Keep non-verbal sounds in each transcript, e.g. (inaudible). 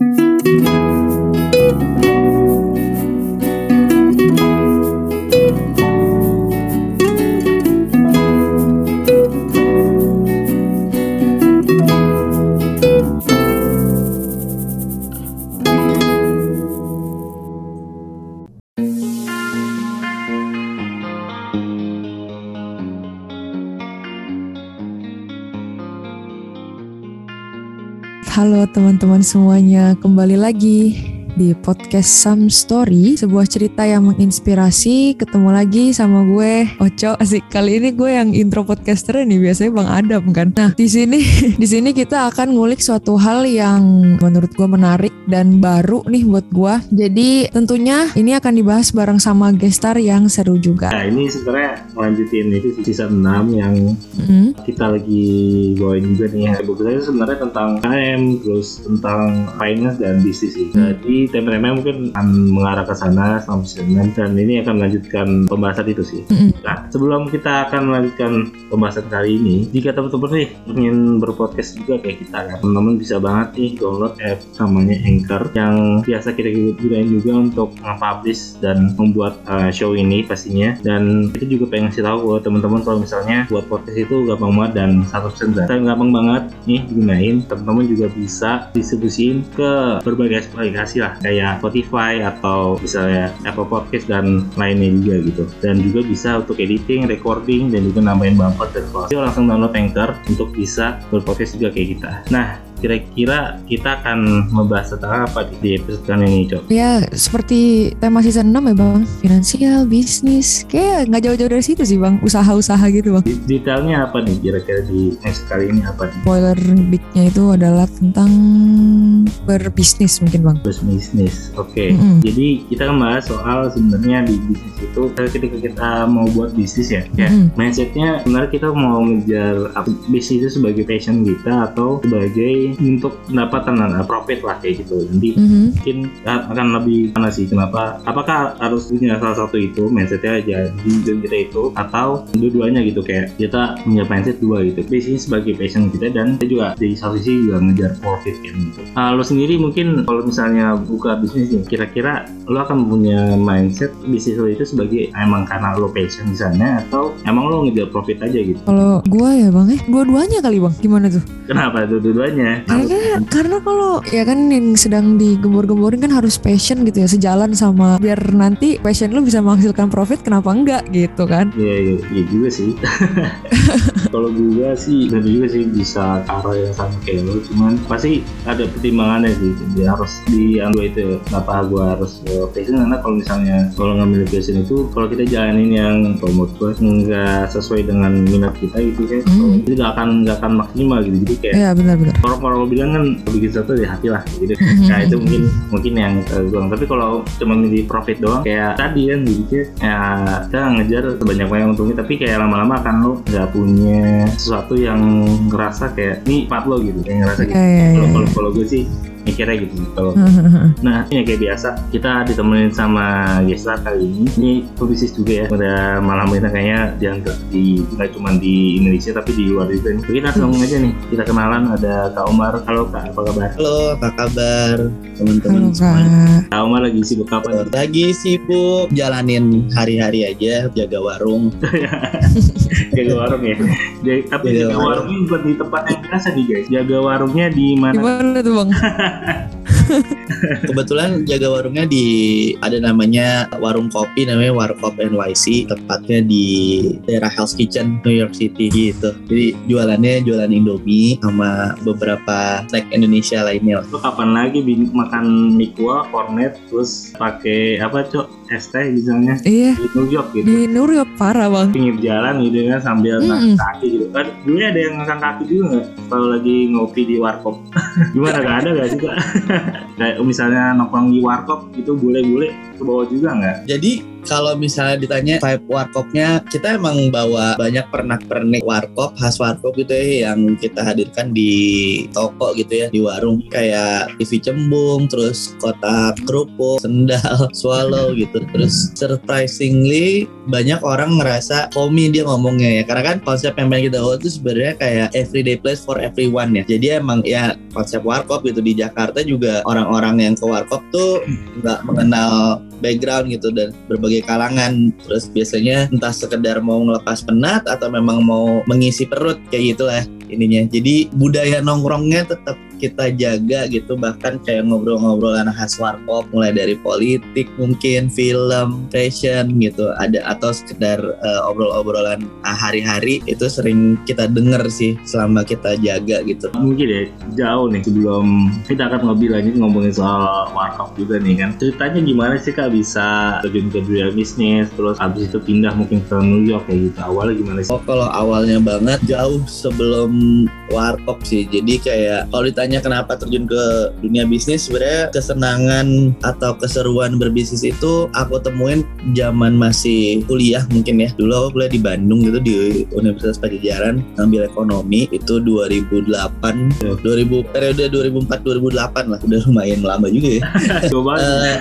Halo teman-teman semuanya, kembali lagi di podcast Some Story, sebuah cerita yang menginspirasi. Ketemu lagi sama gue, Oco. Asik kali ini gue yang intro podcaster nih, biasanya Bang Adam kan. Nah, di sini (laughs) di sini kita akan ngulik suatu hal yang menurut gue menarik dan baru nih buat gue. Jadi tentunya ini akan dibahas bareng sama gestar yang seru juga. Nah ini sebenarnya melanjutin itu season 6 yang Hmm. kita lagi bawain juga nih ya. Beberapa sebenarnya tentang AM, terus tentang finance dan bisnis. Hmm. Jadi tema-temanya mungkin akan mengarah ke sana selama season 6 dan ini akan melanjutkan pembahasan itu sih. Nah sebelum kita akan melanjutkan pembahasan kali ini, jika teman-teman nih ingin berpodcast juga kayak kita kan, teman-teman bisa banget nih download app namanya Anchor yang biasa kita gunain juga untuk nge-publish dan membuat uh, show ini pastinya. Dan kita juga pengen kasih tahu buat teman-teman kalau misalnya buat podcast itu gampang banget dan 100% gratis. Dan gampang banget nih digunain. Teman-teman juga bisa distribusiin ke berbagai aplikasi lah kayak Spotify atau misalnya Apple Podcast dan lainnya juga gitu. Dan juga bisa untuk editing, recording dan juga nambahin bumper dan. Yuk langsung download Anchor untuk bisa berpodcast juga kayak kita. Nah, kira-kira kita akan membahas tentang apa di episode kali ini, Cok? Ya, seperti tema season 6 ya Bang. Finansial, bisnis. Kayak nggak jauh-jauh dari situ sih Bang. Usaha-usaha gitu Bang. Detailnya apa nih kira-kira di episode kali ini apa nih? Spoiler bignya itu adalah tentang berbisnis mungkin Bang. Terus bisnis, oke. Mm-mm. Jadi kita kan bahas soal sebenarnya di bisnis itu ketika kita mau buat bisnis ya, ya Mm-mm. mindsetnya sebenarnya kita mau ngejar apa, bisnis itu sebagai passion kita atau sebagai untuk pendapatan dan profit lah kayak gitu. Nanti Mhm. mungkin akan lebih mana sih kenapa apakah harus punya salah satu itu mindsetnya aja di hidup kita itu atau dua-duanya gitu kayak kita punya mindset dua gitu bisnis sebagai passion kita dan kita juga di satu sisi juga ngejar profit kan gitu Ah, lo sendiri mungkin kalau misalnya buka bisnis nih kira-kira lo akan punya mindset bisnis lo itu sebagai emang karena lo passion di sana atau emang lo ngejar profit aja gitu Kalau gua ya Bang eh dua-duanya kali Bang. Gimana tuh? kenapa itu dua-duanya Kayaknya karena kalau ya kan yang sedang digembor-gemborin kan harus passion gitu ya sejalan sama biar nanti passion lu bisa menghasilkan profit kenapa enggak gitu kan Iya, iya, iya juga sih. (laughs) Kalau gua sih, dan juga sih bisa ke arah yang sama kayak lu, cuman pasti ada pertimbangannya sih. Jadi harus di dua itu. ya. Kenapa gua harus ke passion? Karena kalau misalnya kalau ngambil passion itu, kalau kita jalanin yang menurut gua nggak sesuai dengan minat kita gitu kan, Hmm. itu nggak akan nggak akan maksimal gitu. Jadi kayak Iya benar-benar orang-orang bilang kan bikin sesuatu di hati lah gitu. Mhm. Nah itu mungkin mungkin yang uh, tapi kalau cuma milih profit doang kayak tadi kan gitu ya kita ngejar sebanyak banyak untungnya tapi kayak lama-lama kan lo nggak punya sesuatu yang ngerasa kayak ini part lo gitu kayak ngerasa gitu. Kalau kalau kalau gue sih mikirnya gitu kalau (laughs) Hahaha. Nah, ini kayak biasa kita ditemenin sama Gestar kali ini. Ini pebisnis juga ya. Pada malam ini kayaknya dianggap di nggak cuma di Indonesia tapi di luar juga nih. Kita langsung aja nih. Kita kenalan ada Kak Omar. Halo Kak, apa kabar? Halo, apa kabar teman-teman Halo semua? kak Kak Omar lagi sibuk apa nih? Lagi sibuk jalanin hari-hari aja, jaga warung. (laughs) Jaga warung ya. Jadi, tapi Jaga jaga warung. warungnya bukan di tempat yang biasa nih guys. Jaga warungnya di mana? gimana tuh bang (laughs) (laughs) Kebetulan jaga warungnya di ada namanya warung kopi namanya Warkop NYC, tepatnya di daerah Hell's Kitchen, New York City gitu. Jadi jualannya jualan Indomie sama beberapa snack Indonesia lainnya. Lo kapan lagi makan mie kuah, cornet, terus pakai apa cok? Es teh misalnya iya. di New York gitu. di New York parah bang pinggir jalan gitu kan sambil Mm-mm. ngangkat kaki gitu. Kan dulu ada yang ngangkat kaki juga nggak? Kalau lagi ngopi di warkop. (laughs) Gimana gak ada gak sih kak (laughs) kayak misalnya nongkrong di warkop itu bule-bule ke bawah juga nggak? Jadi kalau misalnya ditanya vibe warkopnya, kita emang bawa banyak pernak-pernik warkop khas warkop gitu ya yang kita hadirkan di toko gitu ya di warung kayak TV cembung, terus kotak kerupuk, sendal, (laughs) swallow gitu. Terus surprisingly banyak orang ngerasa komi dia ngomongnya ya karena kan konsep yang pengen kita bawa itu sebenarnya kayak everyday place for everyone ya. Jadi emang ya konsep warkop gitu di Jakarta juga orang-orang yang ke warkop tuh nggak mengenal background gitu dan berbagai kalangan. Terus biasanya entah sekedar mau ngelepas penat atau memang mau mengisi perut kayak gitulah ininya. Jadi budaya nongkrongnya tetap kita jaga gitu bahkan kayak ngobrol-ngobrol anak khas warkop mulai dari politik mungkin film fashion gitu. Ada atau sekedar uh, obrolan-obrolan hari-hari itu sering kita denger sih selama kita jaga gitu. Mungkin ya jauh nih sebelum kita akan ngobrol lanjut ngomongin soal warkop juga nih kan. Ceritanya gimana sih kak bisa terjun ke dunia bisnis terus habis itu pindah mungkin ke New York kayak gitu? Awalnya gimana sih? Oh kalau awalnya banget jauh sebelum warkop sih. Jadi kayak kalau ditanya ditanya kenapa terjun ke dunia bisnis? Sebenarnya kesenangan atau keseruan berbisnis itu aku temuin zaman masih kuliah mungkin ya. Dulu aku kuliah di Bandung gitu di Universitas Pajajaran ngambil ekonomi. Itu 2008 ya. 2000 periode 2004 2008 lah. Udah lumayan lama juga ya. (laughs) Jauh banget uh,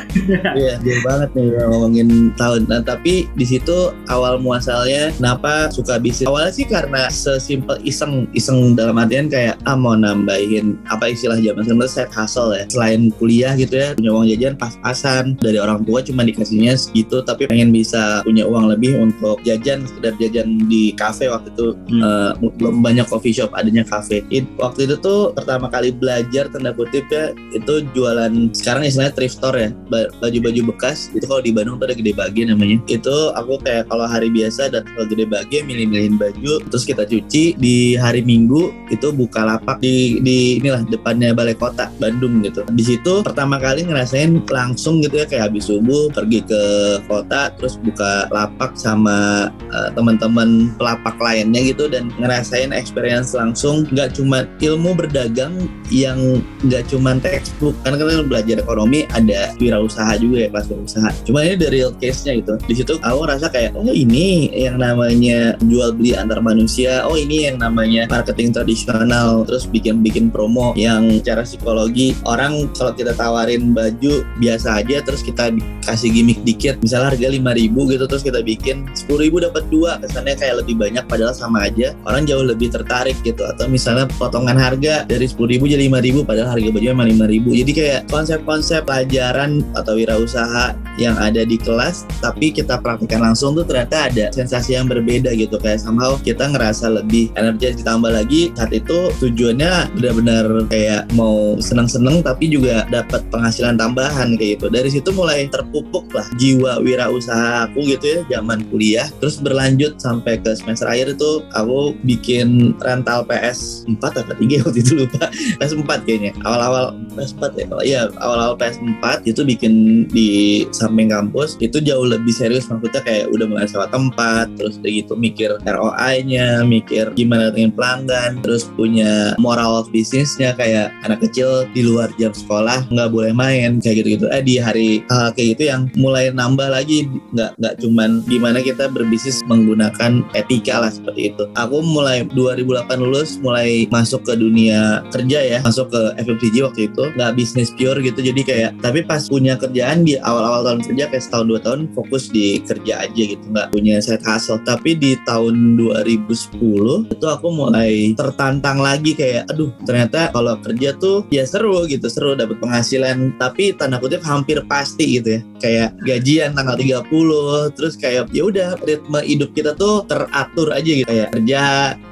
iya jauh banget nih ngomongin tahun. Nah tapi di situ awal muasalnya kenapa suka bisnis? Awalnya sih karena sesimpel iseng. Iseng dalam artian kayak ah mau nambahin apa istilah zaman sekarang set hustle ya. Selain kuliah gitu ya punya uang jajan pas-pasan. Dari orang tua cuma dikasihnya segitu tapi pengen bisa punya uang lebih untuk jajan sekedar jajan di kafe waktu itu. Hmm. uh, belum banyak coffee shop adanya kafe. Waktu itu tuh pertama kali belajar tanda kutip ya itu jualan sekarang istilahnya thrift store ya. Baju-baju bekas itu kalau di Bandung tuh ada gede bagi namanya. Itu aku kayak kalau hari biasa dan kalau gede bagi milih-milihin baju terus kita cuci. Di hari Minggu itu buka lapak di di inilah depannya balai kota Bandung gitu. Di situ pertama kali ngerasain langsung gitu ya kayak habis subuh pergi ke kota terus buka lapak sama uh, teman-teman pelapak lainnya gitu dan ngerasain experience langsung. Nggak cuma ilmu berdagang yang nggak cuma textbook karena kan belajar ekonomi ada wirausaha juga ya kelas wirausaha. Cuma ini dari real case nya gitu. Di situ aku ngerasa kayak oh ini yang namanya jual beli antar manusia oh ini yang namanya marketing tradisional terus bikin bikin promo yang secara psikologi orang kalau kita tawarin baju biasa aja terus kita kasih gimmick dikit. Misalnya harga 5000 gitu terus kita bikin 10000 dapat dua. Kesannya kayak lebih banyak padahal sama aja. Orang jauh lebih tertarik gitu. Atau misalnya potongan harga dari 10000 jadi 5000 padahal harga baju memang 5000 jadi kayak konsep-konsep pelajaran atau wirausaha yang ada di kelas tapi kita praktekkan langsung tuh ternyata ada sensasi yang berbeda gitu kayak somehow kita ngerasa lebih energi ditambah lagi saat itu tujuannya benar-benar kayak mau seneng-seneng tapi juga dapat penghasilan tambahan kayak gitu. Dari situ mulai terpupuk lah jiwa wirausaha aku gitu ya zaman kuliah. Terus berlanjut sampai ke semester akhir itu aku bikin rental PS 4 atau 3 (laughs) waktu itu lupa. PS 4 kayaknya. Awal-awal PS 4 ya. Iya awal-awal PS 4 itu bikin di samping kampus itu jauh lebih serius maksudnya kayak udah mulai sewa tempat terus udah gitu mikir ROI-nya mikir gimana dengan pelanggan terus punya moral of bisnisnya kayak anak kecil di luar jam sekolah nggak boleh main kayak gitu gitu eh di hari uh, kayak gitu yang mulai nambah lagi nggak nggak cuman gimana kita berbisnis menggunakan etika lah seperti itu. Aku mulai 2008 lulus mulai masuk ke dunia kerja ya masuk ke FMCG waktu itu nggak bisnis pure gitu. Jadi kayak tapi pas punya kerjaan di awal-awal tahun kerja kayak setahun dua tahun fokus di kerja aja gitu nggak punya side hustle. Tapi di tahun 2010 itu aku mulai tertantang lagi kayak aduh ternyata kalau kerja tuh ya seru gitu seru dapat penghasilan. Tapi tanda kutip hampir pasti gitu ya kayak gajian tanggal 30 terus kayak ya udah ritme hidup kita tuh teratur aja gitu. Kayak kerja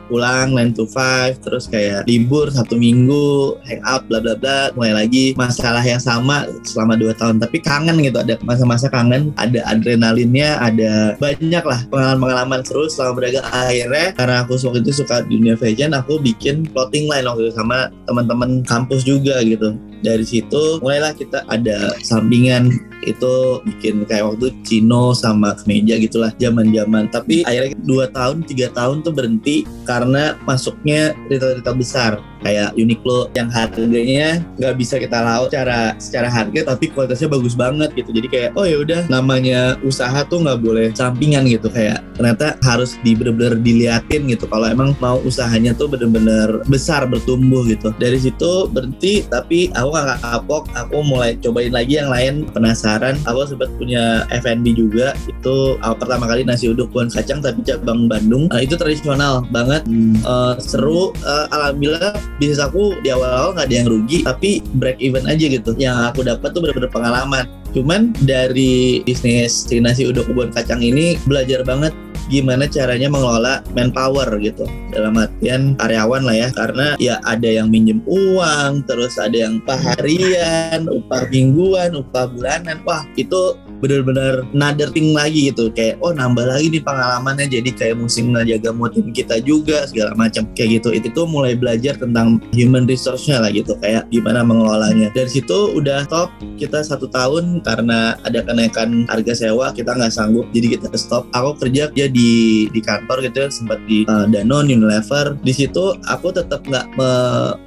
pulang 9 to 5 terus kayak libur satu minggu hangout bla bla bla mulai lagi masalah yang sama selama 2 tahun. Tapi kangen gitu ada masa-masa kangen ada adrenalinnya ada banyak lah pengalaman-pengalaman seru selama berdagang. Akhirnya karena aku waktu itu suka dunia fashion aku bikin clothing line waktu itu sama teman-teman kampus juga gitu. Dari situ mulailah kita ada sampingan itu bikin kayak waktu Cino sama kemeja gitulah zaman-zaman. Tapi akhirnya dua tahun tiga tahun tuh berhenti karena masuknya retail-retail besar kayak Uniqlo yang harganya nggak bisa kita laut secara secara harga tapi kualitasnya bagus banget gitu. Jadi kayak oh ya udah namanya usaha tuh nggak boleh sampingan gitu. Kayak ternyata harus di bener-bener diliatin gitu. Kalau emang mau usahanya tuh bener-bener besar bertumbuh gitu. Dari situ berhenti tapi aku gak kapok aku mulai cobain lagi yang lain. Penasaran aku sempat punya F&B juga. Itu uh, pertama kali nasi uduk buan kacang tapi cabang Bandung. Uh, itu tradisional banget. Uh, seru. Uh, alhamdulillah bisnis aku di awal-awal nggak ada yang rugi tapi break even aja gitu. Yang aku dapat tuh bener-bener pengalaman. Cuman dari bisnis si nasi kebun kacang ini belajar banget gimana caranya mengelola manpower gitu. Dalam artian karyawan lah ya karena ya ada yang minjem uang terus ada yang upah harian upah mingguan upah bulanan. Wah itu benar-benar another thing lagi gitu. Kayak oh nambah lagi nih pengalamannya jadi kayak musim ngejaga mutim kita juga segala macam. Kayak gitu. Itu tuh mulai belajar tentang human resource-nya lah gitu. Kayak gimana mengelolanya. Dari situ udah top kita satu tahun karena ada kenaikan harga sewa kita nggak sanggup. Jadi kita stop. Aku kerja ya di di kantor gitu sempat di uh, Danone Unilever. Di situ aku tetap nggak me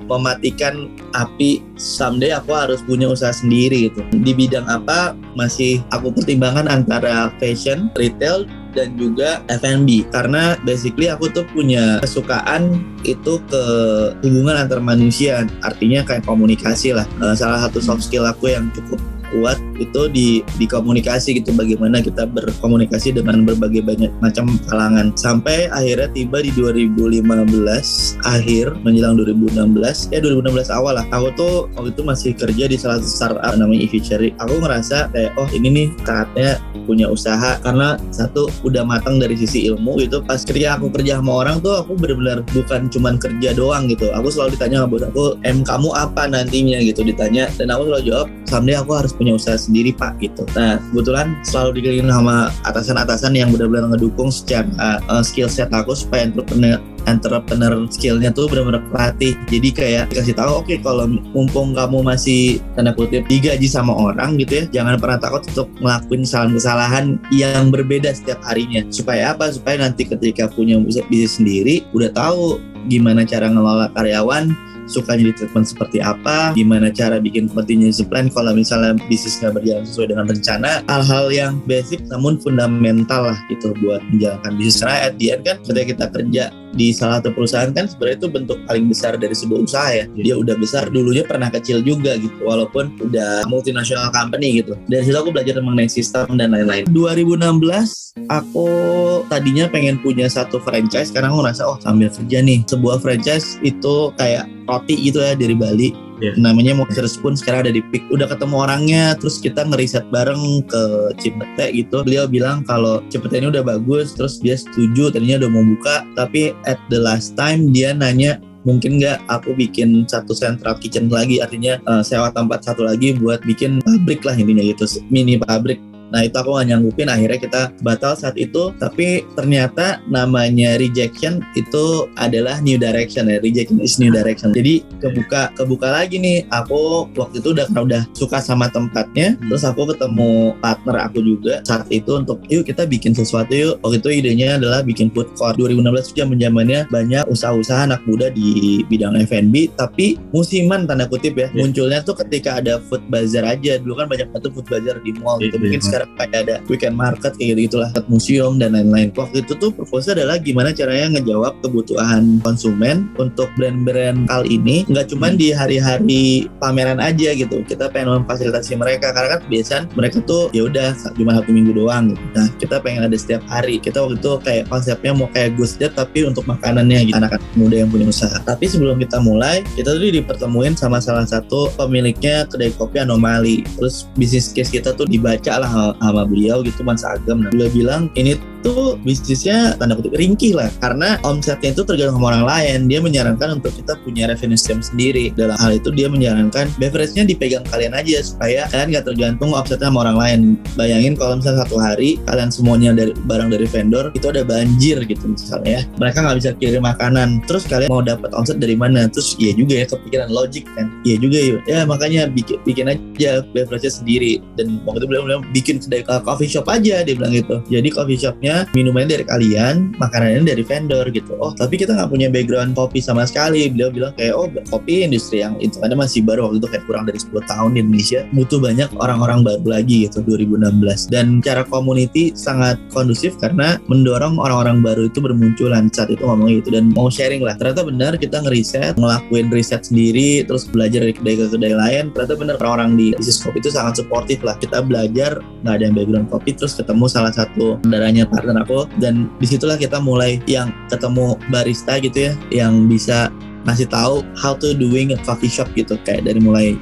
mematikan api. Someday aku harus punya usaha sendiri gitu. Di bidang apa masih pertimbangkan antara fashion retail dan juga F&B karena basically aku tuh punya kesukaan itu ke hubungan antar manusia. Artinya kayak komunikasi lah. Uh, salah satu soft skill aku yang cukup kuat itu di di komunikasi gitu bagaimana kita berkomunikasi dengan berbagai banyak macam kalangan. Sampai akhirnya tiba di 2015 akhir menjelang 2016 ya 2016 awal lah. Aku tuh waktu itu masih kerja di salah satu startup namanya Cherry. Aku ngerasa kayak oh ini nih saatnya punya usaha karena satu udah matang dari sisi ilmu gitu. Pas kerja aku kerja sama orang tuh aku benar-benar bukan cuman kerja doang gitu. Aku selalu ditanya sama aku em kamu apa nantinya? gitu ditanya. Dan aku selalu jawab someday aku harus punya usaha sendiri pak gitu. Nah kebetulan selalu dikelilingin sama atasan-atasan yang benar-benar ngedukung secara uh, skill set aku supaya entrepreneur entrepreneur skillnya tuh benar-benar pelatih jadi kayak dikasih tahu oke okay, kalau mumpung kamu masih tanda kutip digaji sama orang gitu ya jangan pernah takut untuk ngelakuin kesalahan-kesalahan yang berbeda setiap harinya. Supaya apa? Supaya nanti ketika punya bisnis sendiri udah tahu gimana cara ngelola karyawan sukanya di treatment seperti apa, gimana cara bikin contingency plan kalau misalnya bisnis nggak berjalan sesuai dengan rencana, hal-hal yang basic namun fundamental lah gitu buat menjalankan bisnis. Karena at the end kan ketika kita kerja di salah satu perusahaan kan sebenarnya itu bentuk paling besar dari sebuah usaha ya. Dia udah besar dulunya pernah kecil juga gitu walaupun udah multinational company gitu. Dari situ aku belajar mengenai sistem dan lain-lain. 2016 aku tadinya pengen punya satu franchise karena aku ngerasa oh sambil kerja nih sebuah franchise itu kayak roti gitu ya dari Bali yeah. namanya Monster Spoon sekarang ada di Pick. Udah ketemu orangnya terus kita ngeriset bareng ke Cipete gitu. Beliau bilang kalau Cipete ini udah bagus terus dia setuju tadinya udah mau buka tapi at the last time dia nanya mungkin nggak aku bikin satu central kitchen lagi? Artinya uh, sewa tempat satu lagi buat bikin pabrik lah intinya gitu mini pabrik Nah itu aku gak nyanggupin akhirnya kita batal saat itu. Tapi ternyata namanya rejection itu adalah new direction ya. Rejection is new direction. Jadi kebuka kebuka lagi nih. Aku waktu itu udah udah suka sama tempatnya. Terus aku ketemu partner aku juga saat itu untuk yuk kita bikin sesuatu yuk. Waktu itu idenya adalah bikin food court. 2016 itu zamannya banyak usaha-usaha anak muda di bidang F&B tapi musiman tanda kutip ya yeah. munculnya tuh ketika ada food bazar aja. Dulu kan banyak banget food bazar di mall gitu. Mungkin sekarang kayak ada weekend market kayak gitu gitulah museum dan lain-lain. Waktu itu tuh proposal adalah gimana caranya ngejawab kebutuhan konsumen untuk brand-brand kali ini. Nggak cuma di hari-hari pameran aja gitu. Kita pengen memfasilitasi mereka. Karena kan biasanya mereka tuh ya udah cuma satu minggu doang. Gitu. nah kita pengen ada setiap hari. Kita waktu itu kayak konsepnya mau kayak Gus tapi untuk makanannya gitu. Anak-anak muda yang punya usaha. Tapi sebelum kita mulai kita tuh dipertemuin sama salah satu pemiliknya kedai kopi anomali. Terus bisnis case kita tuh dibaca lah sama beliau gitu Mas Agam. Nah beliau bilang ini tuh bisnisnya tanda kutip ringkih lah. Karena omsetnya itu tergantung sama orang lain. Dia menyarankan untuk kita punya revenue stream sendiri. Dalam hal itu dia menyarankan beverage-nya dipegang kalian aja supaya kalian gak tergantung omsetnya sama orang lain. Bayangin kalau misalnya satu hari kalian semuanya dari barang dari vendor itu ada banjir gitu misalnya ya. Mereka nggak bisa kirim makanan. Terus kalian mau dapat omset dari mana? Terus iya juga ya kepikiran logik kan? Iya juga ya. Ya makanya bikin bikin aja beverage-nya sendiri. Dan waktu itu beliau bilang bikin uh, coffee shop aja dia bilang gitu. Jadi coffee shopnya minumannya dari kalian makanannya dari vendor gitu. Oh tapi kita nggak punya background kopi sama sekali. Beliau bilang kayak oh kopi industri yang itu ada masih baru waktu itu kayak kurang dari 10 tahun di Indonesia butuh banyak orang-orang baru lagi gitu 2016 dan cara community sangat kondusif karena mendorong orang-orang baru itu bermunculan saat itu ngomong gitu. Dan mau sharing lah ternyata benar kita ngeriset ngelakuin riset sendiri terus belajar dari kedai ke kedai lain. Ternyata benar orang-orang di bisnis kopi itu sangat suportif lah. Kita belajar nggak ada yang background kopi terus ketemu salah satu saudaranya partner aku. Dan di situlah kita mulai yang ketemu barista gitu ya yang bisa ngasih tahu how to doing a coffee shop gitu. Kayak dari mulai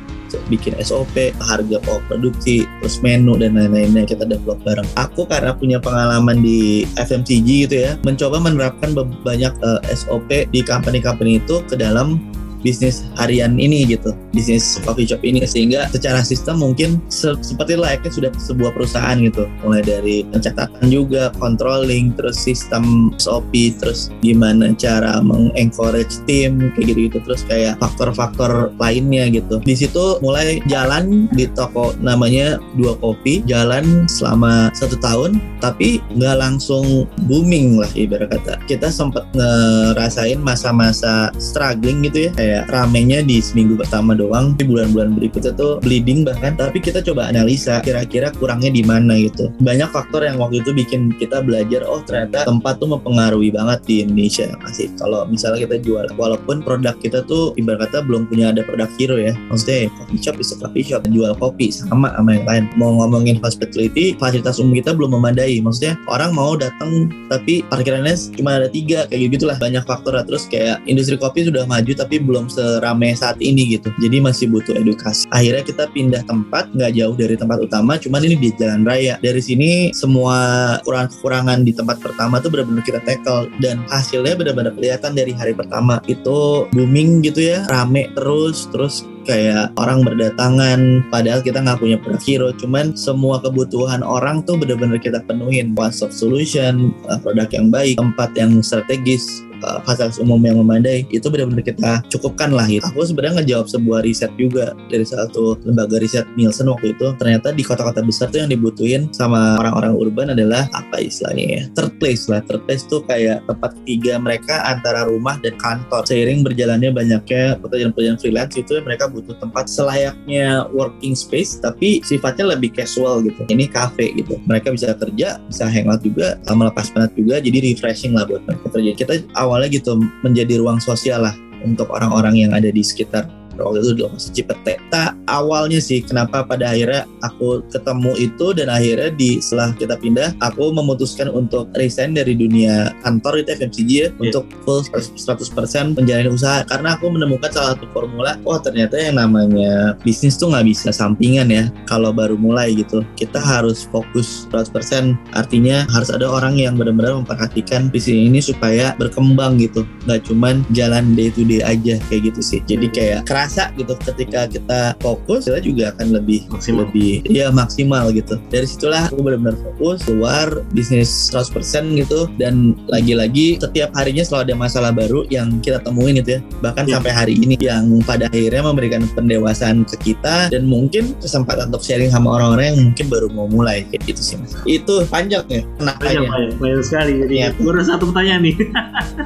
bikin SOP, harga pokok produksi, terus menu dan lain-lainnya. Kita develop bareng. Aku karena punya pengalaman di FMCG gitu ya, mencoba menerapkan banyak uh, eh, SOP di company-company itu ke dalam bisnis harian ini gitu bisnis coffee shop ini sehingga secara sistem mungkin se seperti layaknya sudah sebuah perusahaan gitu. Mulai dari pencatatan juga controlling terus sistem SOP terus gimana cara mengencourage tim kayak gitu gitu terus kayak faktor-faktor lainnya gitu. Di situ mulai jalan di toko namanya dua kopi jalan selama satu tahun tapi nggak langsung booming lah ibarat kata. Kita sempat ngerasain masa-masa struggling gitu ya kayak kayak ramenya di seminggu pertama doang di bulan-bulan berikutnya tuh bleeding bahkan. Tapi kita coba analisa kira-kira kurangnya di mana gitu. Banyak faktor yang waktu itu bikin kita belajar oh ternyata tempat tuh mempengaruhi banget di Indonesia masih kalau misalnya kita jual walaupun produk kita tuh ibarat kata belum punya ada produk hero ya. Maksudnya coffee shop bisa coffee shop. Jual kopi sama sama yang lain. Mau ngomongin hospitality fasilitas umum kita belum memadai. Maksudnya orang mau datang tapi parkirannya cuma ada tiga. Kayak gitu lah banyak faktor terus kayak industri kopi sudah maju tapi belum belum seramai saat ini gitu. Jadi masih butuh edukasi. Akhirnya kita pindah tempat nggak jauh dari tempat utama cuman ini di jalan raya. Dari sini semua kurang-kurangan di tempat pertama tuh benar-benar kita tackle. Dan hasilnya benar-benar kelihatan dari hari pertama. Itu booming gitu ya rame terus terus kayak orang berdatangan. Padahal kita nggak punya produk hero cuman semua kebutuhan orang tuh benar-benar kita penuhin. One stop solution eh, produk yang baik tempat yang strategis uh, fasilitas umum yang memadai itu benar-benar kita cukupkan lah gitu. Aku sebenarnya ngejawab sebuah riset juga dari satu lembaga riset Nielsen waktu itu. Ternyata di kota-kota besar tuh yang dibutuhin sama orang-orang urban adalah apa istilahnya ya? Third place lah. Third place tuh kayak tempat ketiga mereka antara rumah dan kantor. Seiring berjalannya banyaknya pekerjaan-pekerjaan freelance itu mereka butuh tempat selayaknya working space tapi sifatnya lebih casual gitu. Ini cafe gitu. Mereka bisa kerja bisa hangout juga melepas penat juga. Jadi refreshing lah buat mereka kerja kita awalnya gitu menjadi ruang sosial lah untuk orang-orang yang ada di sekitar waktu itu lokasi Cipete. Tak awalnya sih kenapa pada akhirnya aku ketemu itu dan akhirnya di setelah kita pindah aku memutuskan untuk resign dari dunia kantor itu FMCG ya yeah. untuk full 100% menjalani usaha. Karena aku menemukan salah satu formula wah ternyata yang namanya bisnis tuh nggak bisa sampingan ya kalau baru mulai gitu. Kita harus fokus 100% artinya harus ada orang yang benar-benar memperhatikan bisnis ini supaya berkembang gitu. Nggak cuman jalan day to day aja kayak gitu sih. Jadi kayak keras kerasa gitu ketika kita fokus kita juga akan lebih maksimal. lebih ya maksimal gitu. Dari situlah aku benar-benar fokus keluar bisnis 100% gitu. Dan lagi-lagi setiap harinya selalu ada masalah baru yang kita temuin gitu ya. Bahkan yeah. sampai hari ini yang pada akhirnya memberikan pendewasaan ke kita dan mungkin kesempatan untuk sharing sama orang-orang yang mungkin baru mau mulai. Kayak gitu sih mas. Itu panjang ya panjang, panjang, panjang sekali. Jadi ya. baru satu pertanyaan nih.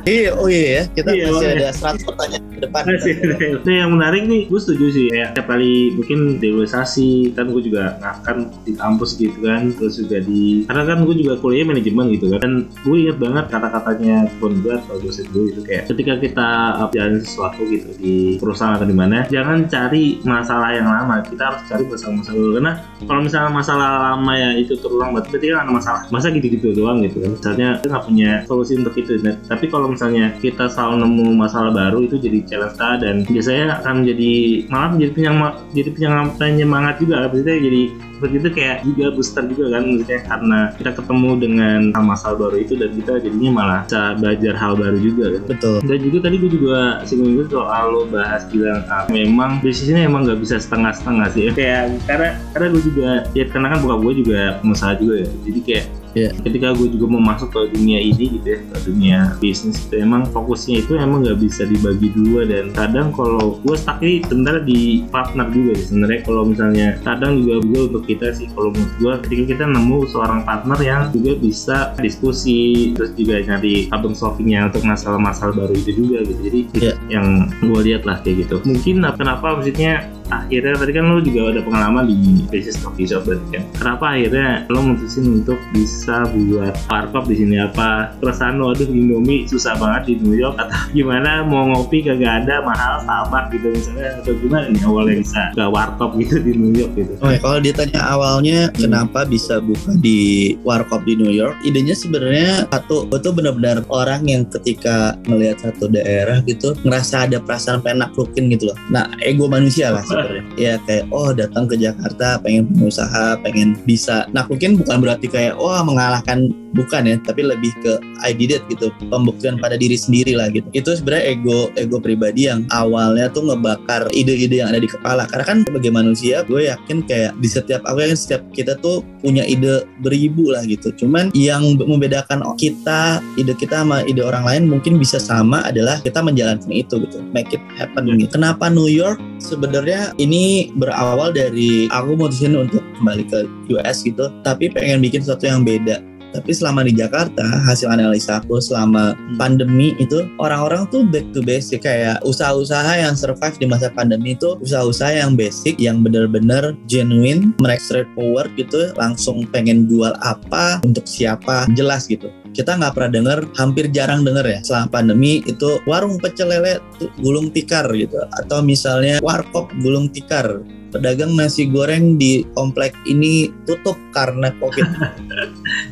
Iya oh iya ya. Kita iya, masih ada 100 pertanyaan ke depan. Masih, itu yang menarik menarik nih gue setuju sih. Kayak tiap kali mungkin dewarisasi kan gue juga ngakan di kampus gitu kan terus juga di karena kan gue juga kuliah manajemen gitu kan. Dan gue ingat banget kata-katanya pun gue atau dosen gue itu kayak ketika kita jalan sesuatu gitu di perusahaan atau di mana jangan cari masalah yang lama. Kita harus cari masalah-masalah karena kalau misalnya masalah lama ya itu terulang berarti kan ada masalah. Masa gitu-gitu doang gitu kan. Misalnya kita nggak punya solusi untuk itu. Nah, tapi kalau misalnya kita selalu nemu masalah baru itu jadi challenge dan biasanya akan jadi malah menjadi penyemangat jadi penyemangat juga maksudnya jadi seperti itu kayak juga booster juga kan maksudnya karena kita ketemu dengan masalah baru itu dan kita jadinya malah bisa belajar hal baru juga kan. Betul. Dan juga tadi gue juga singgung itu soal lo bahas bilang ah, memang bisnisnya emang nggak bisa setengah-setengah sih. Kayak karena karena gue juga ya karena kan buka gue juga pengusaha juga ya. Jadi kayak Iya. ketika gue juga mau masuk ke dunia ini gitu ya ke dunia bisnis itu emang fokusnya itu emang nggak bisa dibagi dua dan kadang kalau gue stuck ini sebenarnya di partner juga sih sebenarnya kalau misalnya kadang juga gue untuk kita sih kalau menurut gue ketika kita nemu seorang partner yang juga bisa diskusi terus juga nyari problem solvingnya untuk masalah-masalah baru itu juga gitu jadi Iya. yang gue lihat lah kayak gitu mungkin kenapa maksudnya akhirnya tadi kan lo juga ada pengalaman di bisnis coffee shop berarti kan? Kenapa akhirnya lo mutusin untuk bisa buat warkop di sini? Apa perasaan lo aduh Indomie susah banget di New York atau (laughs) gimana? Mau ngopi kagak ada mahal Starbucks gitu misalnya atau gimana nih awalnya bisa ke warkop gitu di New York gitu? Oke, kalau ditanya awalnya kenapa bisa buka di warkop di New York, idenya sebenarnya satu, gue tuh benar-benar orang yang ketika melihat satu daerah gitu ngerasa ada perasaan pengen naklukin gitu loh. Nah, ego manusia lah sebenarnya. Ya kayak oh datang ke Jakarta pengen pengusaha, pengen bisa naklukin bukan berarti kayak wah mengalahkan bukan ya, tapi lebih ke I did it gitu, pembuktian pada diri sendiri lah gitu. Itu sebenarnya ego ego pribadi yang awalnya tuh ngebakar ide-ide yang ada di kepala. Karena kan sebagai manusia, gue yakin kayak di setiap aku yakin setiap kita tuh punya ide beribu lah gitu. Cuman yang membedakan kita, ide kita sama ide orang lain mungkin bisa sama adalah kita menjalankan itu gitu, make it happen gitu. Kenapa New York? Sebenarnya ini berawal dari aku mutusin untuk kembali ke US gitu, tapi pengen bikin sesuatu yang beda. Tapi selama di Jakarta hasil analisa aku selama pandemi itu orang-orang tuh back to basic. Kayak usaha-usaha yang survive di masa pandemi itu usaha-usaha yang basic yang benar-benar genuine mereka straightforward gitu langsung pengen jual apa untuk siapa jelas gitu kita nggak pernah dengar hampir jarang dengar ya selama pandemi itu warung pecel lele gulung tikar gitu. Atau misalnya warkop gulung tikar. Pedagang nasi goreng di komplek ini tutup karena covid. (laughs)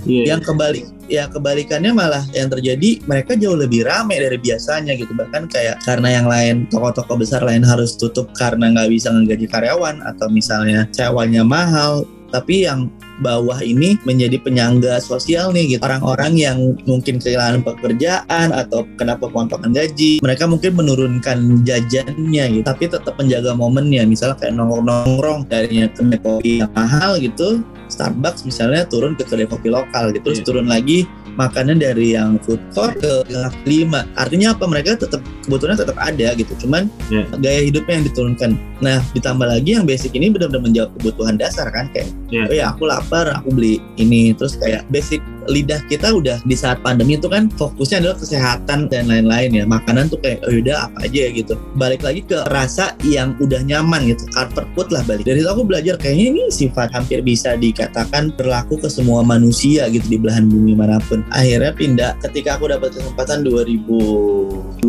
Iya. yang kebalik ya kebalikannya malah yang terjadi mereka jauh lebih ramai dari biasanya gitu. Bahkan kayak karena yang lain toko-toko besar lain harus tutup karena nggak bisa menggaji karyawan. Atau misalnya sewanya mahal tapi yang bawah ini menjadi penyangga sosial nih gitu. Orang-orang yang mungkin kehilangan pekerjaan atau kena pemotongan gaji mereka mungkin menurunkan jajannya gitu. Tapi tetap menjaga momennya. Misalnya kayak nongkrong-nongkrong dari kedai kopi yang mahal gitu Starbucks misalnya turun ke kedai kopi lokal gitu. Terus Iya. turun lagi makanan dari yang food court ke kaki lima. Artinya apa? Mereka tetap kebutuhan tetap ada gitu. Cuman Iya. gaya hidupnya yang diturunkan. Nah ditambah lagi yang basic ini benar-benar menjawab kebutuhan dasar kan. Kayak Iya. oh ya aku lapar aku beli ini. Terus kayak basic lidah kita udah di saat pandemi itu kan fokusnya adalah kesehatan dan lain-lain ya. Makanan tuh kayak oh yaudah apa aja ya gitu. Balik lagi ke rasa yang udah nyaman gitu. Comfort food lah balik. Dari situ aku belajar kayaknya ini sifat hampir bisa dikatakan berlaku ke semua manusia gitu di belahan bumi mana pun. Akhirnya pindah. Ketika aku dapat kesempatan 2021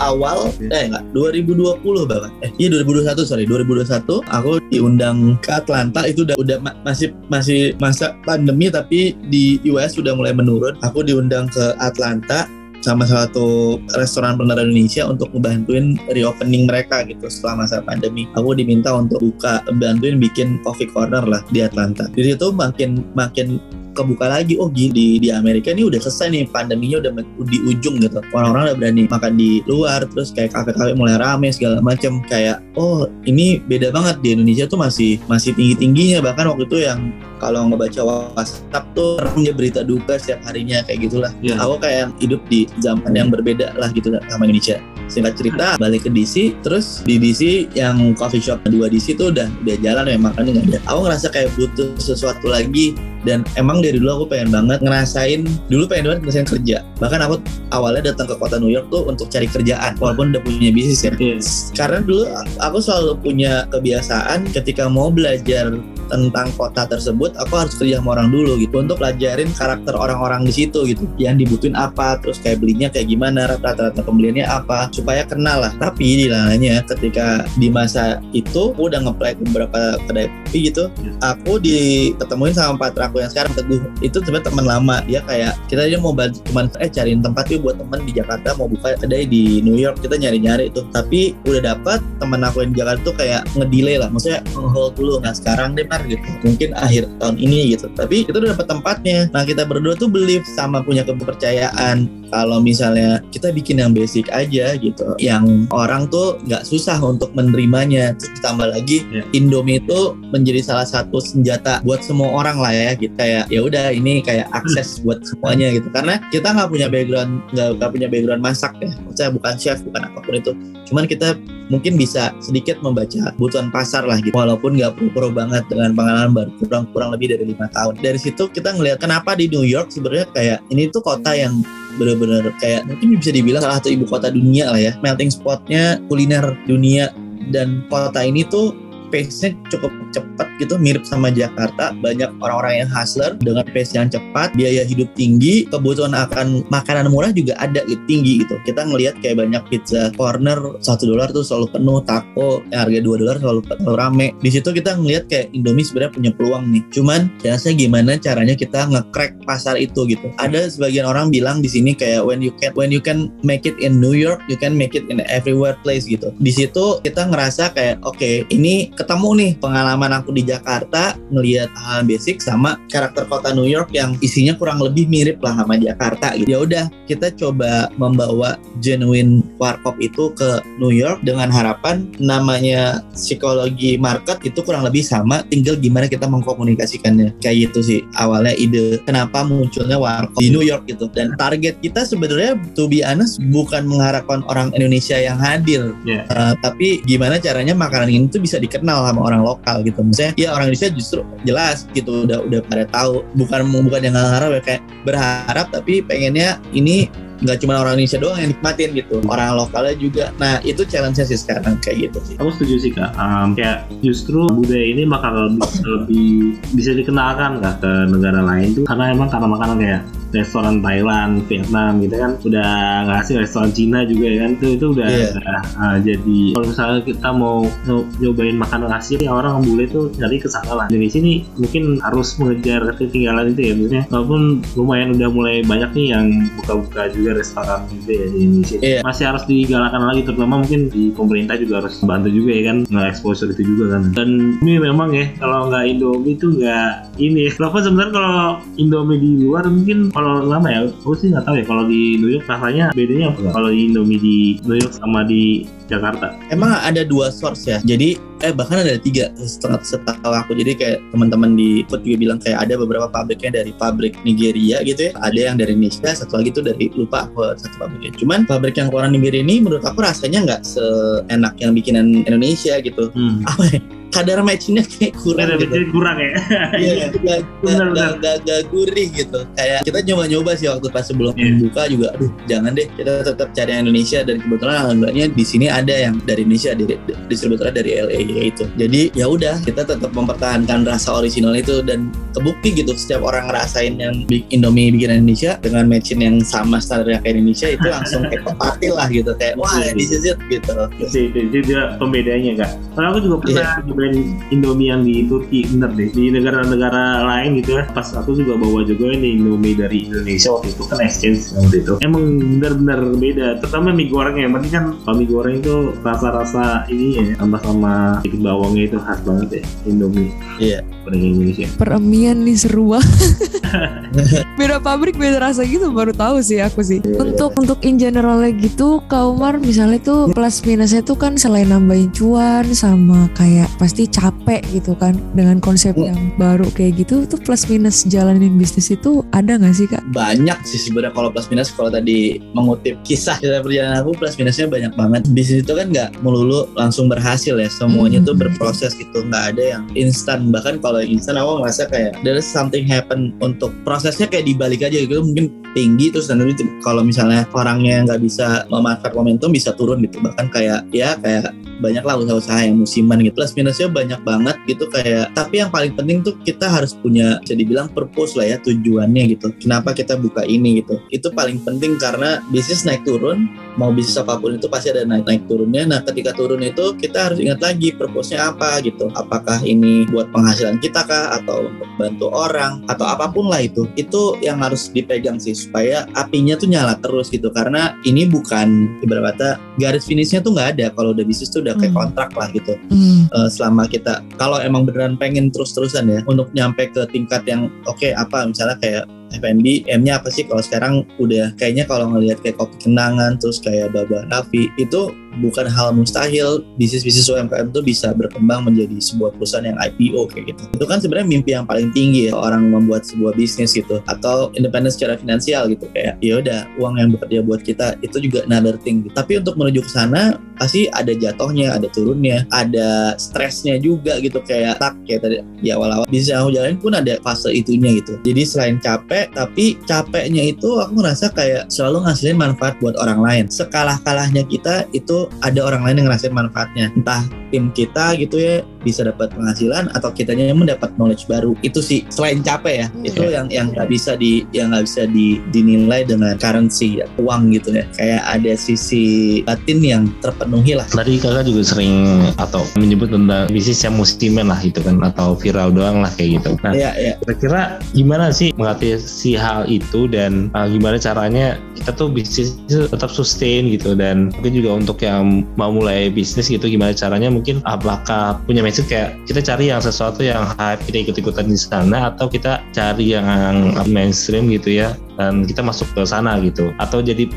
awal eh enggak 2020 bahkan. Eh iya 2021 sorry. 2021 aku diundang ke Atlanta. Itu udah udah ma- masih masih masa pandemi tapi di US sudah mulai menurun aku diundang ke Atlanta sama salah satu restoran benar Indonesia untuk ngebantuin reopening mereka gitu setelah masa pandemi. Aku diminta untuk buka bantuin bikin coffee corner lah di Atlanta. Jadi itu makin makin kebuka lagi oh gini di di Amerika ini udah selesai nih pandeminya udah di ujung gitu. Orang-orang udah berani makan di luar terus kayak kafe-kafe mulai rame segala macam kayak oh ini beda banget di Indonesia tuh masih masih tinggi tingginya bahkan waktu itu yang kalau ngebaca WhatsApp tuh ramnya berita duka setiap harinya kayak gitulah. Iya. aku kayak hidup di zaman yang berbeda lah gitu sama Indonesia singkat cerita balik ke DC terus di DC yang coffee shop dua DC tuh udah udah jalan memang kan nggak ada. Aku ngerasa kayak butuh sesuatu lagi dan emang dari dulu aku pengen banget ngerasain dulu pengen banget ngerasain kerja. Bahkan aku awalnya datang ke kota New York tuh untuk cari kerjaan walaupun udah punya bisnis ya. Iya. karena dulu aku selalu punya kebiasaan ketika mau belajar tentang kota tersebut aku harus kerja sama orang dulu gitu untuk pelajarin karakter orang-orang di situ gitu. Yang dibutuhin apa terus kayak belinya kayak gimana rata-rata pembeliannya apa supaya kenal lah. Tapi di lainnya ketika di masa itu aku udah ngeplay beberapa kedai kopi gitu. Aku diketemuin sama partner aku yang sekarang teguh. Itu sebenarnya teman lama. Dia kayak kita aja mau bantu cuman eh cariin tempat yuk buat temen di Jakarta mau buka kedai di New York kita nyari-nyari tuh. Tapi udah dapat temen aku yang di Jakarta tuh kayak ngedelay lah maksudnya hold dulu. Nah sekarang deh Mar gitu. Mungkin akhir tahun ini gitu. Tapi kita udah dapat tempatnya. Nah kita berdua tuh believe sama punya kepercayaan. Kalau misalnya kita bikin yang basic aja gitu yang orang tuh nggak susah untuk menerimanya. Terus ditambah lagi Ya. Indomie itu menjadi salah satu senjata buat semua orang lah ya kita kayak ya udah ini kayak akses buat semuanya gitu. Karena kita nggak punya background nggak nggak punya background masak ya. Saya bukan chef bukan apa pun itu. Cuman kita mungkin bisa sedikit membaca kebutuhan pasar lah gitu. Walaupun nggak pro-pro banget dengan pengalaman baru kurang kurang lebih dari lima tahun. Dari situ kita ngelihat kenapa di New York sebenarnya kayak ini tuh kota yang bener-bener kayak mungkin bisa dibilang salah satu ibu kota dunia lah ya. Melting spotnya kuliner dunia. Dan kota ini tuh pace-nya cukup cepat gitu mirip sama Jakarta. Banyak orang-orang yang hustler dengan pace yang cepat biaya hidup tinggi kebutuhan akan makanan murah juga ada gitu tinggi gitu. Kita ngelihat kayak banyak pizza corner satu dolar tuh selalu penuh taco yang harga 2 dolar selalu, selalu rame. Di situ kita ngelihat kayak Indomie sebenarnya punya peluang nih. Cuman jelasnya gimana caranya kita nge-crack pasar itu gitu. Ada sebagian orang bilang di sini kayak when you can when you can make it in New York you can make it in everywhere place gitu. Di situ kita ngerasa kayak oke ini ketemu nih pengalaman aku di Jakarta ngelihat hal basic sama karakter kota New York yang isinya kurang lebih mirip lah sama Jakarta gitu. Ya udah kita coba membawa genuine warkop itu ke New York dengan harapan namanya psikologi market itu kurang lebih sama tinggal gimana kita mengkomunikasikannya. Kayak gitu sih awalnya ide kenapa munculnya warkop di New York gitu. Dan target kita sebenarnya to be honest bukan mengharapkan orang Indonesia yang hadir Ya. Uh, tapi gimana caranya makanan ini tuh bisa dikenal sama orang lokal gitu. Misalnya ya orang Indonesia justru jelas gitu udah udah pada tahu. Bukan bukan yang harap ya kayak berharap tapi pengennya ini nggak cuma orang Indonesia doang yang nikmatin gitu orang lokalnya juga nah itu challenge-nya sih sekarang kayak gitu sih Aku setuju sih kak. Um, kayak justru budaya ini bakal lebih, lebih bisa dikenalkan kak ke negara lain tuh karena emang karena makanan kayak restoran Thailand, Vietnam gitu kan udah nggak sih restoran Cina juga ya kan itu itu udah, Iya. udah, uh, jadi kalau misalnya kita mau nyo- nyobain makanan Asia ya orang boleh tuh cari ke sana lah. Dari sini mungkin harus mengejar ketinggalan itu ya maksudnya walaupun lumayan udah mulai banyak nih yang buka-buka juga restoran gitu ya di Indonesia. Iya. Masih harus digalakan lagi terutama mungkin di pemerintah juga harus bantu juga ya kan nge-exposure itu juga kan. Dan ini memang ya kalau nggak Indomie itu nggak ini ya. Walaupun sebenarnya kalau Indomie di luar mungkin kalau lama ya, aku sih nggak tahu ya kalau di New York rasanya bedanya apa? Kalau di Indomie di New York sama di Jakarta. emang ada dua source ya jadi eh bahkan ada tiga setengah setahu aku. Jadi kayak teman-teman di food juga bilang kayak ada beberapa pabriknya dari pabrik Nigeria gitu ya. Ada yang dari Indonesia satu lagi itu dari lupa aku satu pabriknya. Cuman pabrik yang keluaran Nigeria ini menurut aku rasanya nggak seenak yang bikinan Indonesia gitu. Hmm. apa ya kadar matchingnya kayak kurang Ada gitu kurang ya. (laughs) Iya, gak, Bener, gak, gak, gak gurih gitu. Kayak kita nyoba-nyoba sih waktu pas sebelum Iya. buka juga, aduh jangan deh kita tetap cari yang Indonesia dan kebetulan alhamdulillahnya di sini ada yang dari Indonesia, di, di- distributornya dari LA itu. Jadi ya udah kita tetap mempertahankan rasa original itu dan kebukti gitu setiap orang ngerasain yang big Indomie bikinan Indonesia dengan matching yang sama standarnya kayak Indonesia itu langsung kayak (laughs) party lah gitu kayak wah Iya. this is it gitu. itu, itu, itu dia pembedanya kak. Karena aku juga pernah nyobain Indomie yang di Turki, bener deh. Di negara-negara lain gitu ya. Pas aku juga bawa juga ini Indomie dari Indonesia waktu itu kan exchange waktu itu. Emang benar-benar beda. Terutama mie gorengnya. Yang penting kan kalau mie goreng itu rasa-rasa ini ya tambah sama sedikit bawangnya itu khas banget ya Indomie. Iya. Goreng Indonesia. Peremian nih seru banget. (laughs) (laughs) beda pabrik beda rasa gitu baru tahu sih aku sih. Untuk untuk in generalnya gitu, Kak Umar misalnya tuh plus minusnya tuh kan selain nambahin cuan sama kayak pasti capek gitu kan dengan konsep yang baru kayak gitu tuh plus minus jalanin bisnis itu ada nggak sih Kak? banyak sih sebenarnya kalau plus minus kalau tadi mengutip kisah kisah perjalanan aku plus minusnya banyak banget. Bisnis itu kan nggak melulu langsung berhasil ya semuanya tuh Mhm. berproses gitu. Nggak ada yang instan. Bahkan kalau instan aku ngerasa kayak there is something happen untuk prosesnya kayak dibalik aja gitu. Mungkin tinggi terus nanti kalau misalnya orangnya nggak bisa memanfaatkan momentum bisa turun gitu. Bahkan kayak ya kayak banyak lah usaha-usaha yang musiman gitu. Plus minusnya banyak banget gitu kayak tapi yang paling penting tuh kita harus punya bisa dibilang purpose lah ya tujuannya gitu. Kenapa kita buka ini gitu. Itu paling penting karena bisnis naik turun mau bisnis apa pun itu pasti ada naik naik turunnya. Nah ketika turun itu kita harus ingat lagi purpose-nya apa gitu. Apakah ini buat penghasilan kita kah atau untuk bantu orang atau apa pun lah itu. Itu yang harus dipegang sih supaya apinya tuh nyala terus gitu. Karena ini bukan ibarat kata garis finishnya tuh nggak ada kalau udah bisnis tuh udah kayak Hmm. kontrak lah gitu Hmm. Eh, selama kita kalau emang beneran pengen terus-terusan ya untuk nyampe ke tingkat yang oke apa misalnya kayak F&B M-nya apa sih? Kalau sekarang udah kayaknya kalau ngelihat kayak kopi kenangan terus kayak Baba Raffi itu bukan hal mustahil. Bisnis-bisnis UMKM itu bisa berkembang menjadi sebuah perusahaan yang IPO kayak gitu. Itu kan sebenarnya mimpi yang paling tinggi ya orang membuat sebuah bisnis gitu atau independen secara finansial gitu. Kayak ya udah uang yang bekerja buat kita itu juga another thing. Gitu. tapi untuk menuju ke sana pasti ada jatuhnya ada turunnya ada stresnya juga gitu. Kayak tak kayak tadi di awal-awal. Bisnis yang aku jalanin pun ada fase itunya gitu. Jadi selain capek tapi capeknya itu aku ngerasa kayak selalu ngasilin manfaat buat orang lain. Sekalah-kalahnya kita itu ada orang lain yang ngerasain manfaatnya. Entah tim kita gitu ya bisa dapat penghasilan atau kitanya yang mendapat knowledge baru. Itu sih selain capek ya Hmm. itu yang yang nggak bisa di yang nggak bisa di, dinilai dengan currency ya, uang gitu ya. Kayak ada sisi batin yang terpenuhi lah. Tadi kakak juga sering atau menyebut tentang bisnis yang musiman lah gitu kan atau viral doang lah kayak gitu. Nah, ya ya kira-kira gimana sih mengatasi hal itu dan uh, gimana caranya kita tuh bisnis tetap sustain gitu? Dan mungkin juga untuk yang mau mulai bisnis gitu gimana caranya mungkin apakah punya mindset kayak kita cari yang sesuatu yang hype kita ikut-ikutan di sana atau kita cari yang mainstream gitu ya dan kita masuk ke sana gitu. Atau jadi